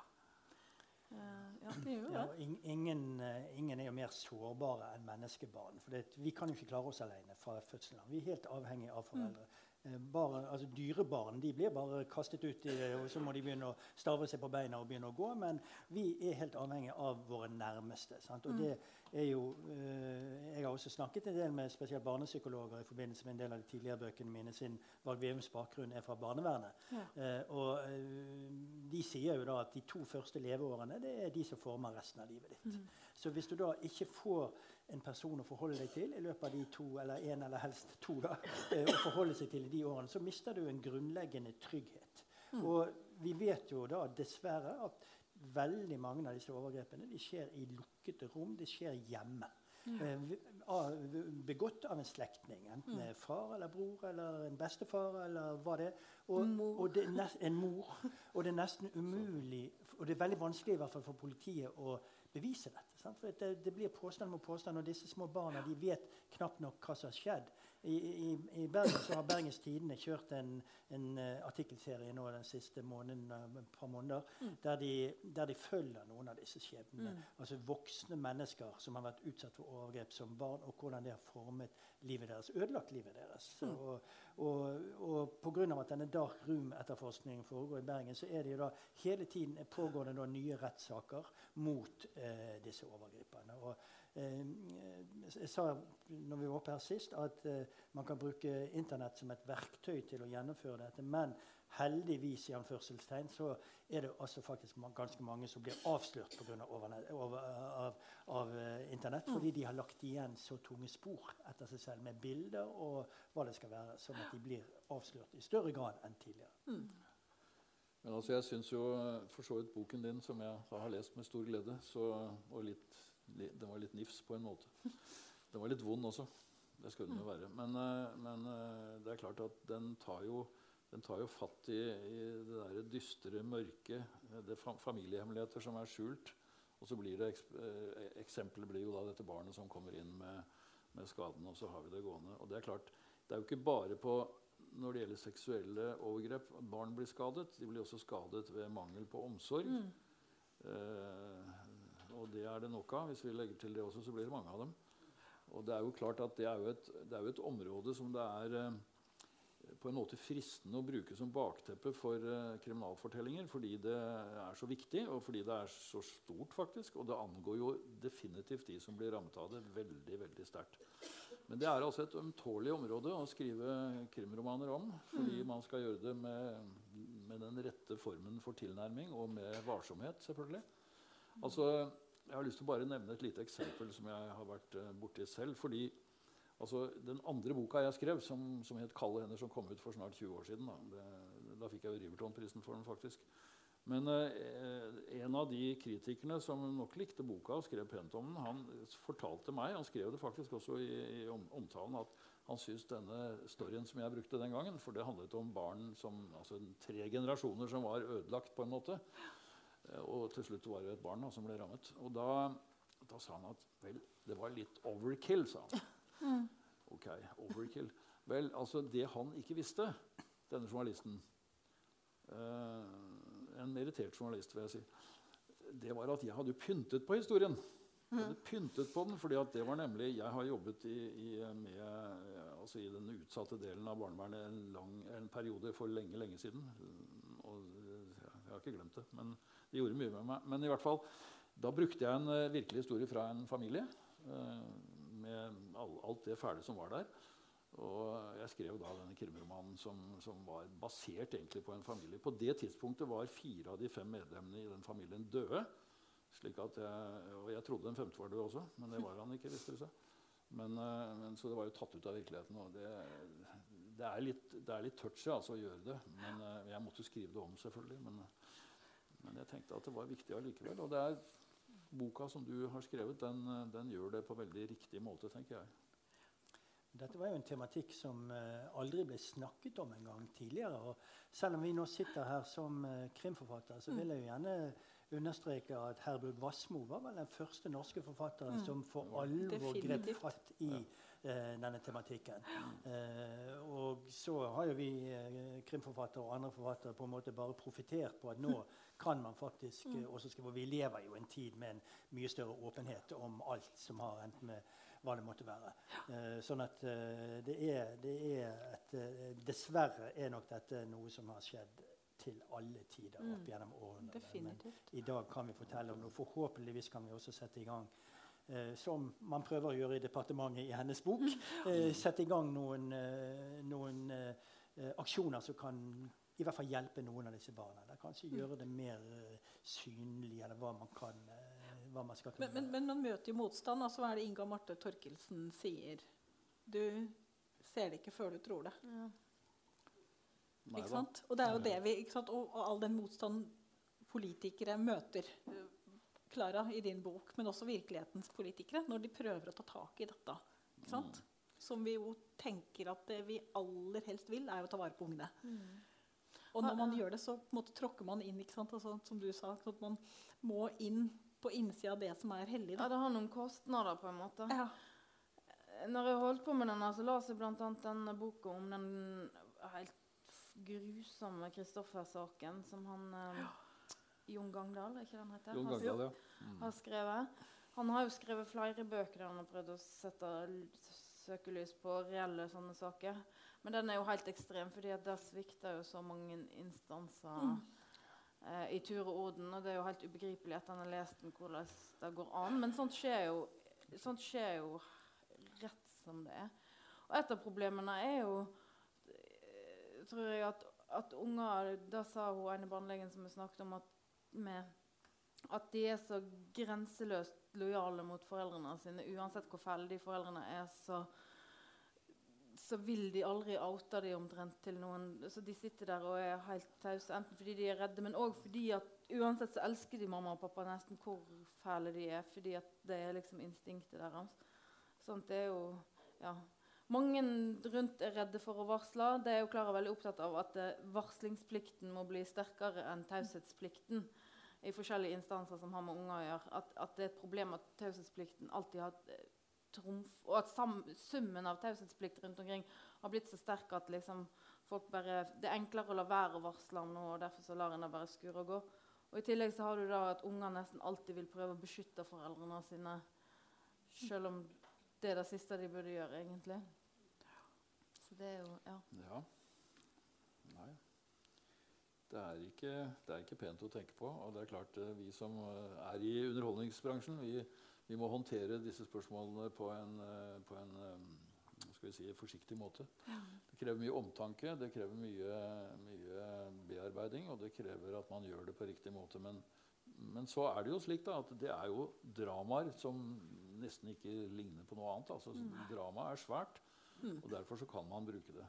Uh, ja, det gjør det. Ja, ingen, ingen, er jo mer sårbare enn menneskebarn. For det, vi kan jo ikke klare oss alene fra fødselen av. Vi er helt avhengig av foreldre. Mm. Eh, bare, altså Dyrebarn de blir bare kastet ut, i, og så må de begynne å stave seg på beina og begynne å gå. Men vi er helt avhengig av våre nærmeste. Sant? Og mm. det er jo, øh, Jeg har også snakket en del med spesielt barnepsykologer i forbindelse med en del av de tidligere bøkene mine. Sin Varg Veums bakgrunn er fra barnevernet. Ja. Uh, og uh, de sier jo da at de to første leveårene det er de som former resten av livet ditt. Mm. Så hvis du da ikke får en person å forholde deg til i løpet av de to, eller en eller helst to, da, eh, å forholde seg til i de årene, så mister du en grunnleggende trygghet. Mm. Og vi vet jo da dessverre at veldig mange av disse overgrepene de skjer i lukkede rom. Det skjer hjemme. Ja. begått av en slektning. Enten mm. far eller bror eller en bestefar eller hva det er. Og, mor. Og det er en mor. Og det er nesten umulig, og det er veldig vanskelig i hvert fall for politiet å bevise dette. Sant? For det, det, blir påstand mot påstand, og disse små barna de vet knapt nok hva som har skjedd. I, i, i Bergen så har Bergens Tidende kjørt en, en uh, artikkelserie nå den siste måneden, uh, et par måneder, mm. der, de, der, de, følger noen av disse skjebnene. Mm. Altså voksne mennesker som har vært utsatt for overgrep som barn, og hvordan det har formet livet deres, ødelagt livet deres. Mm. Og, og, og pga. at denne dark room-etterforskningen foregår i Bergen, så er det jo da hele tiden pågår det da nye rettssaker mot eh, disse overgriperne. Og, eh, jeg sa når vi var oppe her sist, at eh, man kan bruke Internett som et verktøy til å gjennomføre dette. Men heldigvis i anførselstegn, så er det altså faktisk ganske mange som blir avslørt pga. Av, av, av av Internett, fordi de har lagt igjen så tunge spor etter seg selv med bilder og hva det skal være, sånn at de blir avslørt i større grad enn tidligere. Mm. Men altså, jeg syns jo for så vidt boken din, som jeg har lest med stor glede, så, og litt, den var litt nifs på en måte. Den var litt vond også. Det skulle den jo være. Men, eh, men, eh, det er klart at den tar jo, den tar jo fatt i, i det der dystre, mørke, det familiehemmeligheter som er skjult. Og så blir det eh, Eksempelet blir jo da dette barnet som kommer inn med, med skaden, og så har vi det gående. Og det er klart, det er jo ikke bare på når det gjelder seksuelle overgrep. Barn blir skadet. De blir også skadet ved mangel på omsorg. Mm. Eh, og det er det nok av. Hvis vi legger til det også, så blir det mange av dem. Og det er jo klart at det er jo et, det er jo et område som det er på en måte fristende å bruke som bakteppe for eh, kriminalfortellinger. Fordi det er så viktig, og fordi det er så stort, faktisk. Og det angår jo definitivt de som blir rammet av det, veldig veldig sterkt. Men det er altså et ømtålig område å skrive krimromaner om. Fordi mm. man skal gjøre det med, med, den rette formen for tilnærming og med varsomhet, selvfølgelig. Altså, jeg har lyst til å bare nevne et lite eksempel som jeg har vært uh, borti selv. fordi Altså, den andre boka jeg skrev, som, som het 'Kalde hender', som kom ut for snart 20 år siden Da, det, da fikk jeg jo Riverton-prisen for den, faktisk. Men eh, en av de kritikerne som nok likte boka og skrev pent om den, han fortalte meg, han skrev det faktisk også i, i omtalen, at han syntes denne storyen som jeg brukte den gangen For det handlet om barn som, altså tre generasjoner som var ødelagt, på en måte. Eh, og til slutt var det et barn da, som ble rammet. Og da, da sa han at vel, det var litt overkill, sa han. Mm. Ok, overkill. Vel, altså det han ikke visste, denne journalisten eh, En merittert journalist, vil jeg si. Det var at jeg hadde pyntet på historien. Jeg hadde pyntet på den, fordi det var nemlig, Jeg har jobbet i, i, med, altså i den utsatte delen av barnevernet en, lang, en periode for lenge, lenge siden. Og jeg har ikke glemt det, men det gjorde mye med meg. Men i hvert fall, da brukte jeg en uh, virkelig historie fra en familie. Uh, med alt det fæle som var der. Og jeg skrev da denne krimromanen som, som, var basert egentlig på en familie. På det tidspunktet var fire av de fem medlemmene i den familien døde. slik at jeg, Og jeg trodde den femte var død også, men det var han ikke. visste det seg. Men, eh, men, så det var jo tatt ut av virkeligheten. og Det, det, er, litt, det er litt touchy altså, å gjøre det. Men eh, jeg måtte skrive det om, selvfølgelig. Men, men jeg tenkte at det var viktig allikevel. Og det er boka som du har skrevet, den, den, gjør det på veldig riktig måte, tenker jeg. Dette var jo en tematikk som uh, aldri ble snakket om en gang tidligere. og Selv om vi nå sitter her som uh, krimforfatter, så vil jeg jo gjerne understreke at Herbjørg Wassmo var vel den første norske forfatteren mm. som for alvor grep fatt i uh, denne tematikken. og så har jo vi krimforfattere og andre forfattere på en måte bare profitert på at nå kan man faktisk mm. også skrive. Og vi lever jo en tid med en mye større åpenhet om alt som har endt med hva det måtte være. Uh, sånn at uh, det, er, det er et uh, Dessverre er nok dette noe som har skjedd til alle tider opp mm. gjennom årene. Men i dag kan vi fortelle om noe. Forhåpentligvis kan vi også sette i gang som man prøver å gjøre i departementet i hennes bok. sette i gang noen, noen aksjoner som kan i hvert fall hjelpe noen av disse barna. Eller kanskje mm. gjøre det mer uh, synlig, eller hva man kan uh, hva man skal men, men, men, man møter jo motstand. altså Hva er det Inga Marte Torkelsen sier? Du ser det ikke før du tror det. Ja. ikke sant? Og det er jo det vi, ikke sant? Og, og all den motstand politikere møter. Klara, i din bok, men også virkelighetens politikere, når de prøver å ta tak i dette. ikke sant? Mm. Som vi jo tenker at det vi aller helst vil, er å ta vare på ungene. Mm. Og når man gjør det, så måte, tråkker man inn, ikke sant? Altså, som du sa. at man må inn på innsida av det som er hellig. Da. Ja, det har noen kostnader, på en måte. Ja. Når jeg holdt på med den, så la jeg bl.a. denne boka om den helt grusomme Kristoffer-saken som han eh, Jon Gangdal, er ikke den heter? Jon Gangdal, ja. Mm. har skrevet. Han har jo skrevet flere bøker der han har prøvd å sette søkelys på reelle sånne saker. Men den er jo helt ekstrem, fordi at der svikter jo så mange instanser mm. eh, i tur og orden. Og det er jo helt ubegripelig at han har lest den, hvordan det går an. Men sånt skjer, jo, sånt skjer jo rett som det er. Og et av problemene er jo eh, tror jeg at, at unger Da sa hun ene barnelegen som vi snakket om, at, med, at de er så grenseløst lojale mot foreldrene sine. Uansett hvor fæle de foreldrene er, så så vil de aldri oute de omtrent til noen. Så de sitter der og er helt tause, enten fordi de er redde, men òg fordi at uansett så elsker de mamma og pappa nesten hvor fæle de er, fordi at det er liksom instinktet deres. Sånt er jo ja. Mange rundt er redde for å varsle. Det er jo Klara veldig opptatt av at eh, varslingsplikten må bli sterkere enn taushetsplikten i forskjellige instanser som har med unger å gjøre. At, at det er et problem at taushetsplikten alltid har eh, trumf, og at summen av taushetsplikt rundt omkring har blitt så sterk at liksom bare, det er enklere å la være å varsle om noe, og derfor så lar en det bare skure og gå. Og I tillegg så har du da at unger nesten alltid vil prøve å beskytte foreldrene sine, selv om det er det siste de burde gjøre, egentlig. Så det er jo Ja. ja. Nei. Det er, ikke, det er ikke pent å tenke på. Og det er klart eh, vi som eh, er i underholdningsbransjen, vi, vi må håndtere disse spørsmålene på en, eh, på en eh, skal vi si, forsiktig måte. Det krever mye omtanke, det krever mye, mye bearbeiding, og det krever at man gjør det på riktig måte. Men, men så er det jo slik da, at det er jo dramaer som nesten ikke ligner på noe annet. Altså, Drama er svært, og derfor så kan man bruke det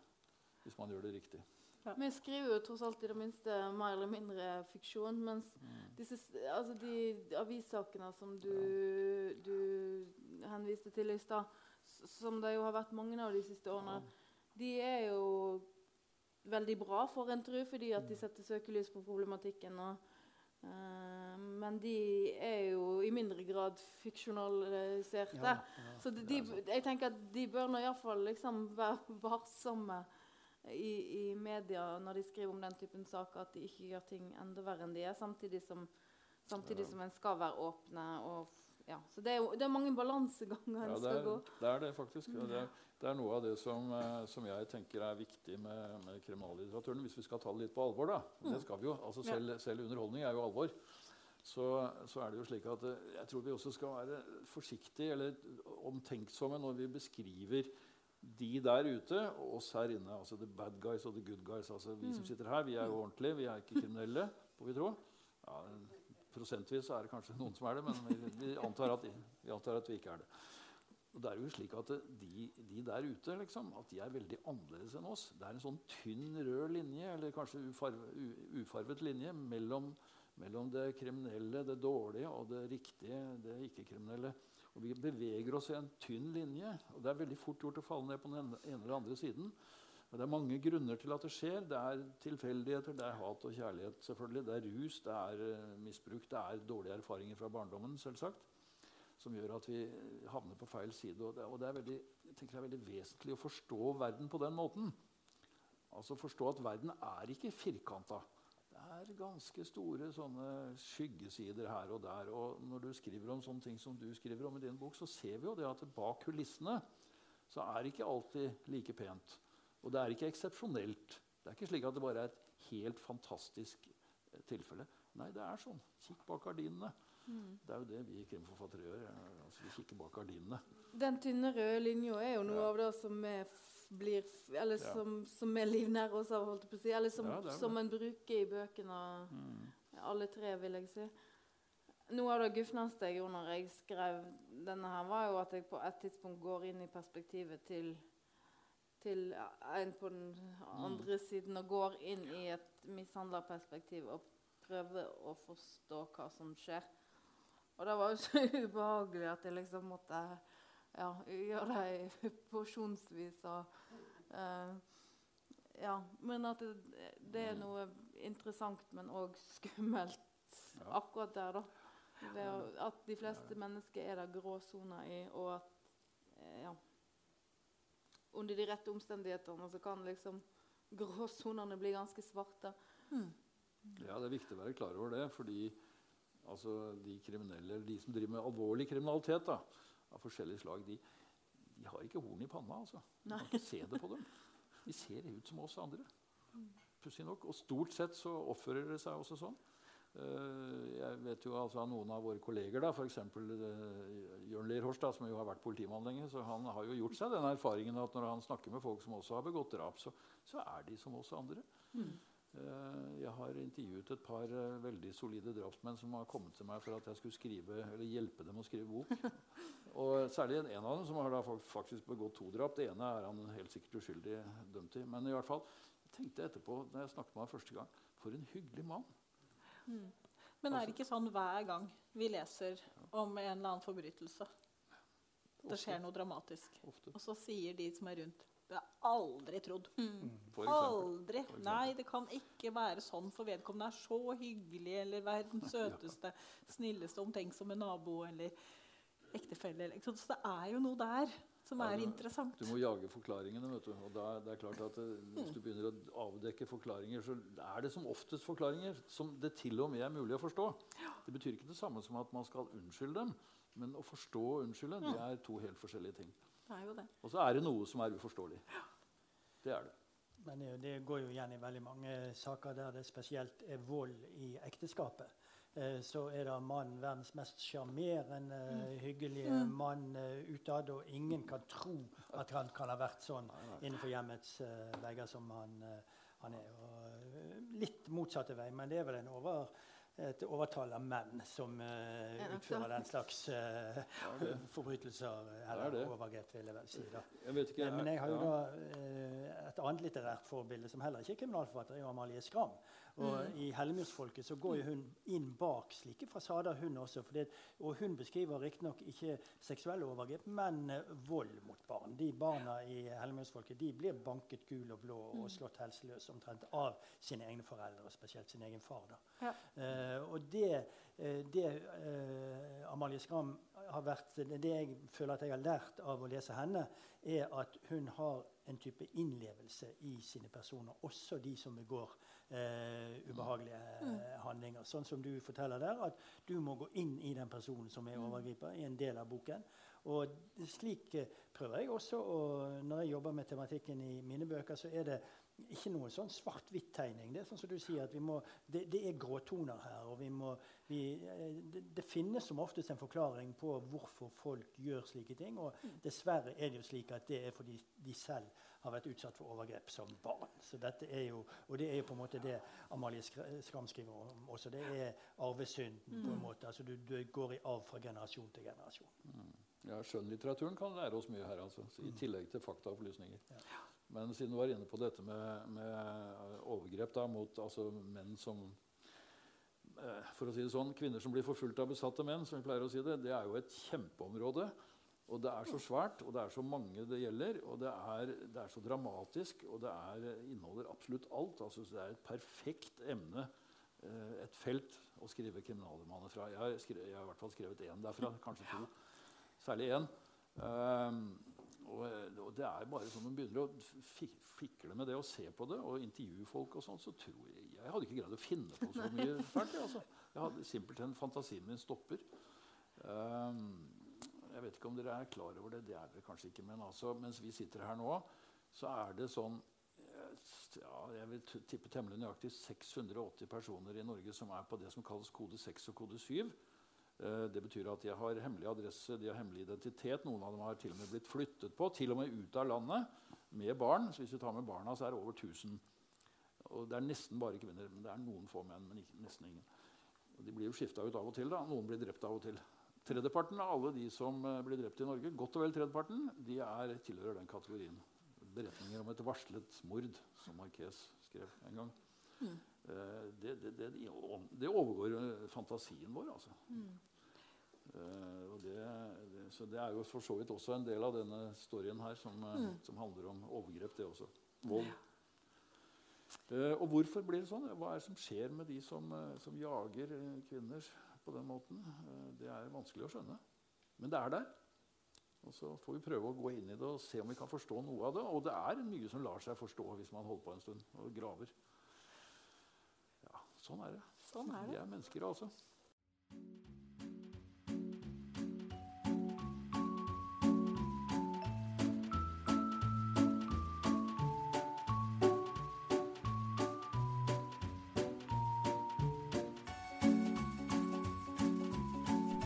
hvis man gjør det riktig. Vi skriver jo tross alt i det minste mer eller mindre fiksjon. Mens disse, altså de avissakene som du, du henviste til i stad, som det jo har vært mange av de siste årene, de er jo veldig bra for en tru, fordi at de setter søkelys på problematikken. Og, Uh, men de er jo i mindre grad fiksjonaliserte. Ja, ja. Så de, de, jeg tenker at de bør nå iallfall liksom være varsomme i, i media når de skriver om den typen saker, at de ikke gjør ting enda verre enn de er, samtidig som, samtidig som en skal være åpne. Og, ja. Så det er, jo, det er mange balanseganger en Ja, skal gå. det er det faktisk. Ja, Det er, det er noe av det som, eh, som jeg tenker er viktig med, med kriminallitteraturen, hvis vi skal ta det litt på alvor. da. Det skal vi jo. altså Selv, selv underholdning er jo alvor. Så, så er det jo slik at eh, jeg tror vi også skal være forsiktige eller omtenksomme når vi beskriver de der ute og oss her inne. altså The bad guys og the good guys. altså Vi som sitter her, vi er jo ordentlige, vi er ikke kriminelle, får vi tro. Ja, prosentvis er det kanskje noen som er det, men vi, antar, at, vi antar at vi ikke er det. Og det er jo slik at de, de der ute liksom, at de er veldig annerledes enn oss. Det er en sånn tynn, rød linje, eller kanskje ufarve, ufarvet linje, mellom, mellom det kriminelle, det dårlige, og det riktige, det ikke-kriminelle. Og Vi beveger oss i en tynn linje, og det er veldig fort gjort å falle ned på den ene eller andre siden. Men det er mange grunner til at det skjer. Det er tilfeldigheter, det er hat og kjærlighet. selvfølgelig. Det er rus, det er eh, misbruk, det er dårlige erfaringer fra barndommen. selvsagt, Som gjør at vi havner på feil side. Og det, og det er veldig, jeg tenker det er veldig vesentlig å forstå verden på den måten. Altså forstå at verden er ikke firkanta. Er ganske store sånne skyggesider her og der. Og når du skriver om sånne ting som du skriver om i din bok, så ser vi jo det at bak kulissene så er det ikke alltid like pent. Og det er ikke eksepsjonelt. Det er ikke slik at det bare er et helt fantastisk eh, tilfelle. Nei, det er sånn. Kikk bak gardinene. Det er jo det vi krimforfattere gjør. eh, Altså, vi kikker bak gardinene. Den tynne røde linja er jo noe Ja. av det som er blir Eller Ja. som, som er livnære oss av, holdt jeg på å si. Eller som, Ja, som en bruker i bøkene. Mm. Alle tre, vil jeg si. Noe av det gufneste jeg gjorde når jeg skrev denne, her, var jo at jeg på et tidspunkt går inn i perspektivet til, til en på den andre siden og går inn i et mishandlerperspektiv og prøver å forstå hva som skjer. Og det var jo så ubehagelig at jeg liksom måtte ja, gjøre det porsjonsvis. Og, uh, ja, men at det, det er noe interessant, men òg skummelt Ja. akkurat der, da. Ved å, at de fleste mennesker er det gråsoner i, og at eh, ja, under de rette omstendighetene så kan liksom gråsonene bli ganske svarte. Ja, det er viktig å være klar over det. fordi altså, de kriminelle, de som driver med alvorlig kriminalitet da, av forskjellige slag, de, de har ikke horn i panna. altså. Du kan ikke se det på dem. De ser ut som oss andre. Pussig nok. Og stort sett så oppfører det seg også sånn. Eh, jeg vet jo altså av noen av våre kolleger, da, f.eks. Uh, Jørn Lierhorst, da, som jo har vært politimann lenge, så han har jo gjort seg den erfaringen at når han snakker med folk som også har begått drap, så, så er de som oss andre. Eh, Jeg har intervjuet et par eh, veldig solide drapsmenn som har kommet til meg for at jeg skulle skrive, eller hjelpe dem å skrive bok. Og Særlig en av dem som har da faktisk begått to drap. Det ene er han helt sikkert uskyldig dømt i. Men i hvert fall, jeg tenkte etterpå, da jeg snakket med ham første gang, for en hyggelig mann. Men er det ikke sånn hver gang vi leser om en eller annen forbrytelse? Det skjer noe dramatisk. Ofte. Og så sier de som er rundt Det er aldri trodd. Mm. Aldri. Nei, det kan ikke være sånn, for vedkommende er så hyggelig eller verdens søteste, snilleste, omtenksomme nabo eller ektefelle. eller- Så det er jo noe der som Ja, er interessant. Du må jage forklaringene. vet du. Og da, det er klart at eh, Hvis du begynner å avdekke forklaringer, så er det som oftest forklaringer som det til og med er mulig å forstå. Det betyr ikke det samme som at man skal unnskylde dem. Men å forstå og unnskylde det er to helt forskjellige ting. Det er jo det. Og så er det noe som er uforståelig. Det er det. Men det, det går jo igjen i veldig mange saker der det spesielt er vold i ekteskapet. Eh, så er det mannen verdens mest sjarmerende, Mm. hyggelige mann eh, utad. Og ingen kan tro at han kan ha vært sånn innenfor hjemmets eh, vegger som han, eh, han er. Og, eh, litt motsatte vei, men det er vel en over, et overtall av menn som uh, utfører den slags eh, forbrytelser eller er overgrep, vil jeg vel si. da. Jeg vet ikke, jeg, Men jeg har jo ja. da uh, et annet litterært forbilde som heller ikke er kriminalforfatter, er jo Amalie Skram. Og I 'Hellemyrsfolket' så går hun inn bak slike fasader, hun også. fordi og hun beskriver riktignok ikke seksuelle overgrep, men eh, vold mot barn. De barna i 'Hellemyrsfolket de blir banket gul og blå og slått helseløs omtrent av sine egne foreldre, og spesielt sin egen far. Ja. Uh, og det, eh, det uh, Amalie Skram har vært Det jeg føler at jeg har lært av å lese henne, er at hun har en type innlevelse i sine personer, også de som begår eh, ubehagelige mm. handlinger. Sånn som du forteller der, at du må gå inn i den personen som er overgriper, i en del av boken. Og slik eh, prøver jeg også Og Når jeg jobber med tematikken i mine bøker, så er det ikke noe sånn svart-hvitt-tegning. Det er sånn som du sier, at vi må, det, det er gråtoner her. og vi må, vi, eh, det, det finnes som oftest en forklaring på hvorfor folk gjør slike ting. Og dessverre er det jo slik at det er fordi de selv har vært utsatt for overgrep som barn. Så dette er jo, Og det er jo på en måte det Amalie Skra- Skram skriver om også. Det er arvesynden. på en måte, altså du, du går i arv fra generasjon til generasjon. Ja, Skjønnlitteraturen kan lære oss mye her, altså, i tillegg til faktaopplysninger. Men siden du var inne på dette med, med overgrep da, mot altså, menn som eh, for å si det sånn, Kvinner som blir forfulgt av besatte menn, som vi pleier å si det, det er jo et kjempeområde. Og det er så svært, og det er så mange det gjelder, og det er, det er så dramatisk, og det er, inneholder absolutt alt. Altså, det er et perfekt emne, eh, et felt, å skrive kriminalromaner fra. Jeg har, jeg har i hvert fall skrevet én derfra, kanskje to. Særlig én. Um, og, og det er bare sånn man begynner å fikle med det og se på det og intervjue folk, og sånn, så tror jeg Jeg hadde ikke greid å finne på så mye fælt. Altså. Jeg hadde simpelthen Fantasien min stopper. Um, jeg vet ikke om dere er klar over det. Det er dere kanskje ikke. Men altså, mens vi sitter her nå, så er det sånn eh, ja, jeg vil tippe temmelig nøyaktig 680 personer i Norge som er på det som kalles kode 6 og kode 7. Eh, Det betyr at de har hemmelig adresse, de har hemmelig identitet. Noen av dem har til og med blitt flyttet på, til og med ut av landet, med barn. Så hvis vi tar med barna, så er det over 1000. Og det er nesten bare kvinner. men Det er noen få menn, men ikke, nesten ingen. Og de blir jo skifta ut av og til. da. Noen blir drept av og til. Tredjeparten av alle de som eh, blir drept i Norge, godt og vel tredjeparten, de er, tilhører den kategorien. Beretninger om et varslet mord, som Marques skrev en gang. Eh, det, det, det, det overgår eh, fantasien vår, altså. Eh, og det, det, så det er jo for så vidt også en del av denne storyen her som, mm. som handler om overgrep, det også. Vold. Og hvorfor blir det sånn? Hva er det som skjer med de som, som jager kvinner på den måten? Eh, det er vanskelig å skjønne. Men det er der. Og så får vi prøve å gå inn i det og se om vi kan forstå noe av det. Og det er mye som lar seg forstå hvis man holder på en stund og graver. Ja, sånn er det. Sånn er Vi er mennesker, altså.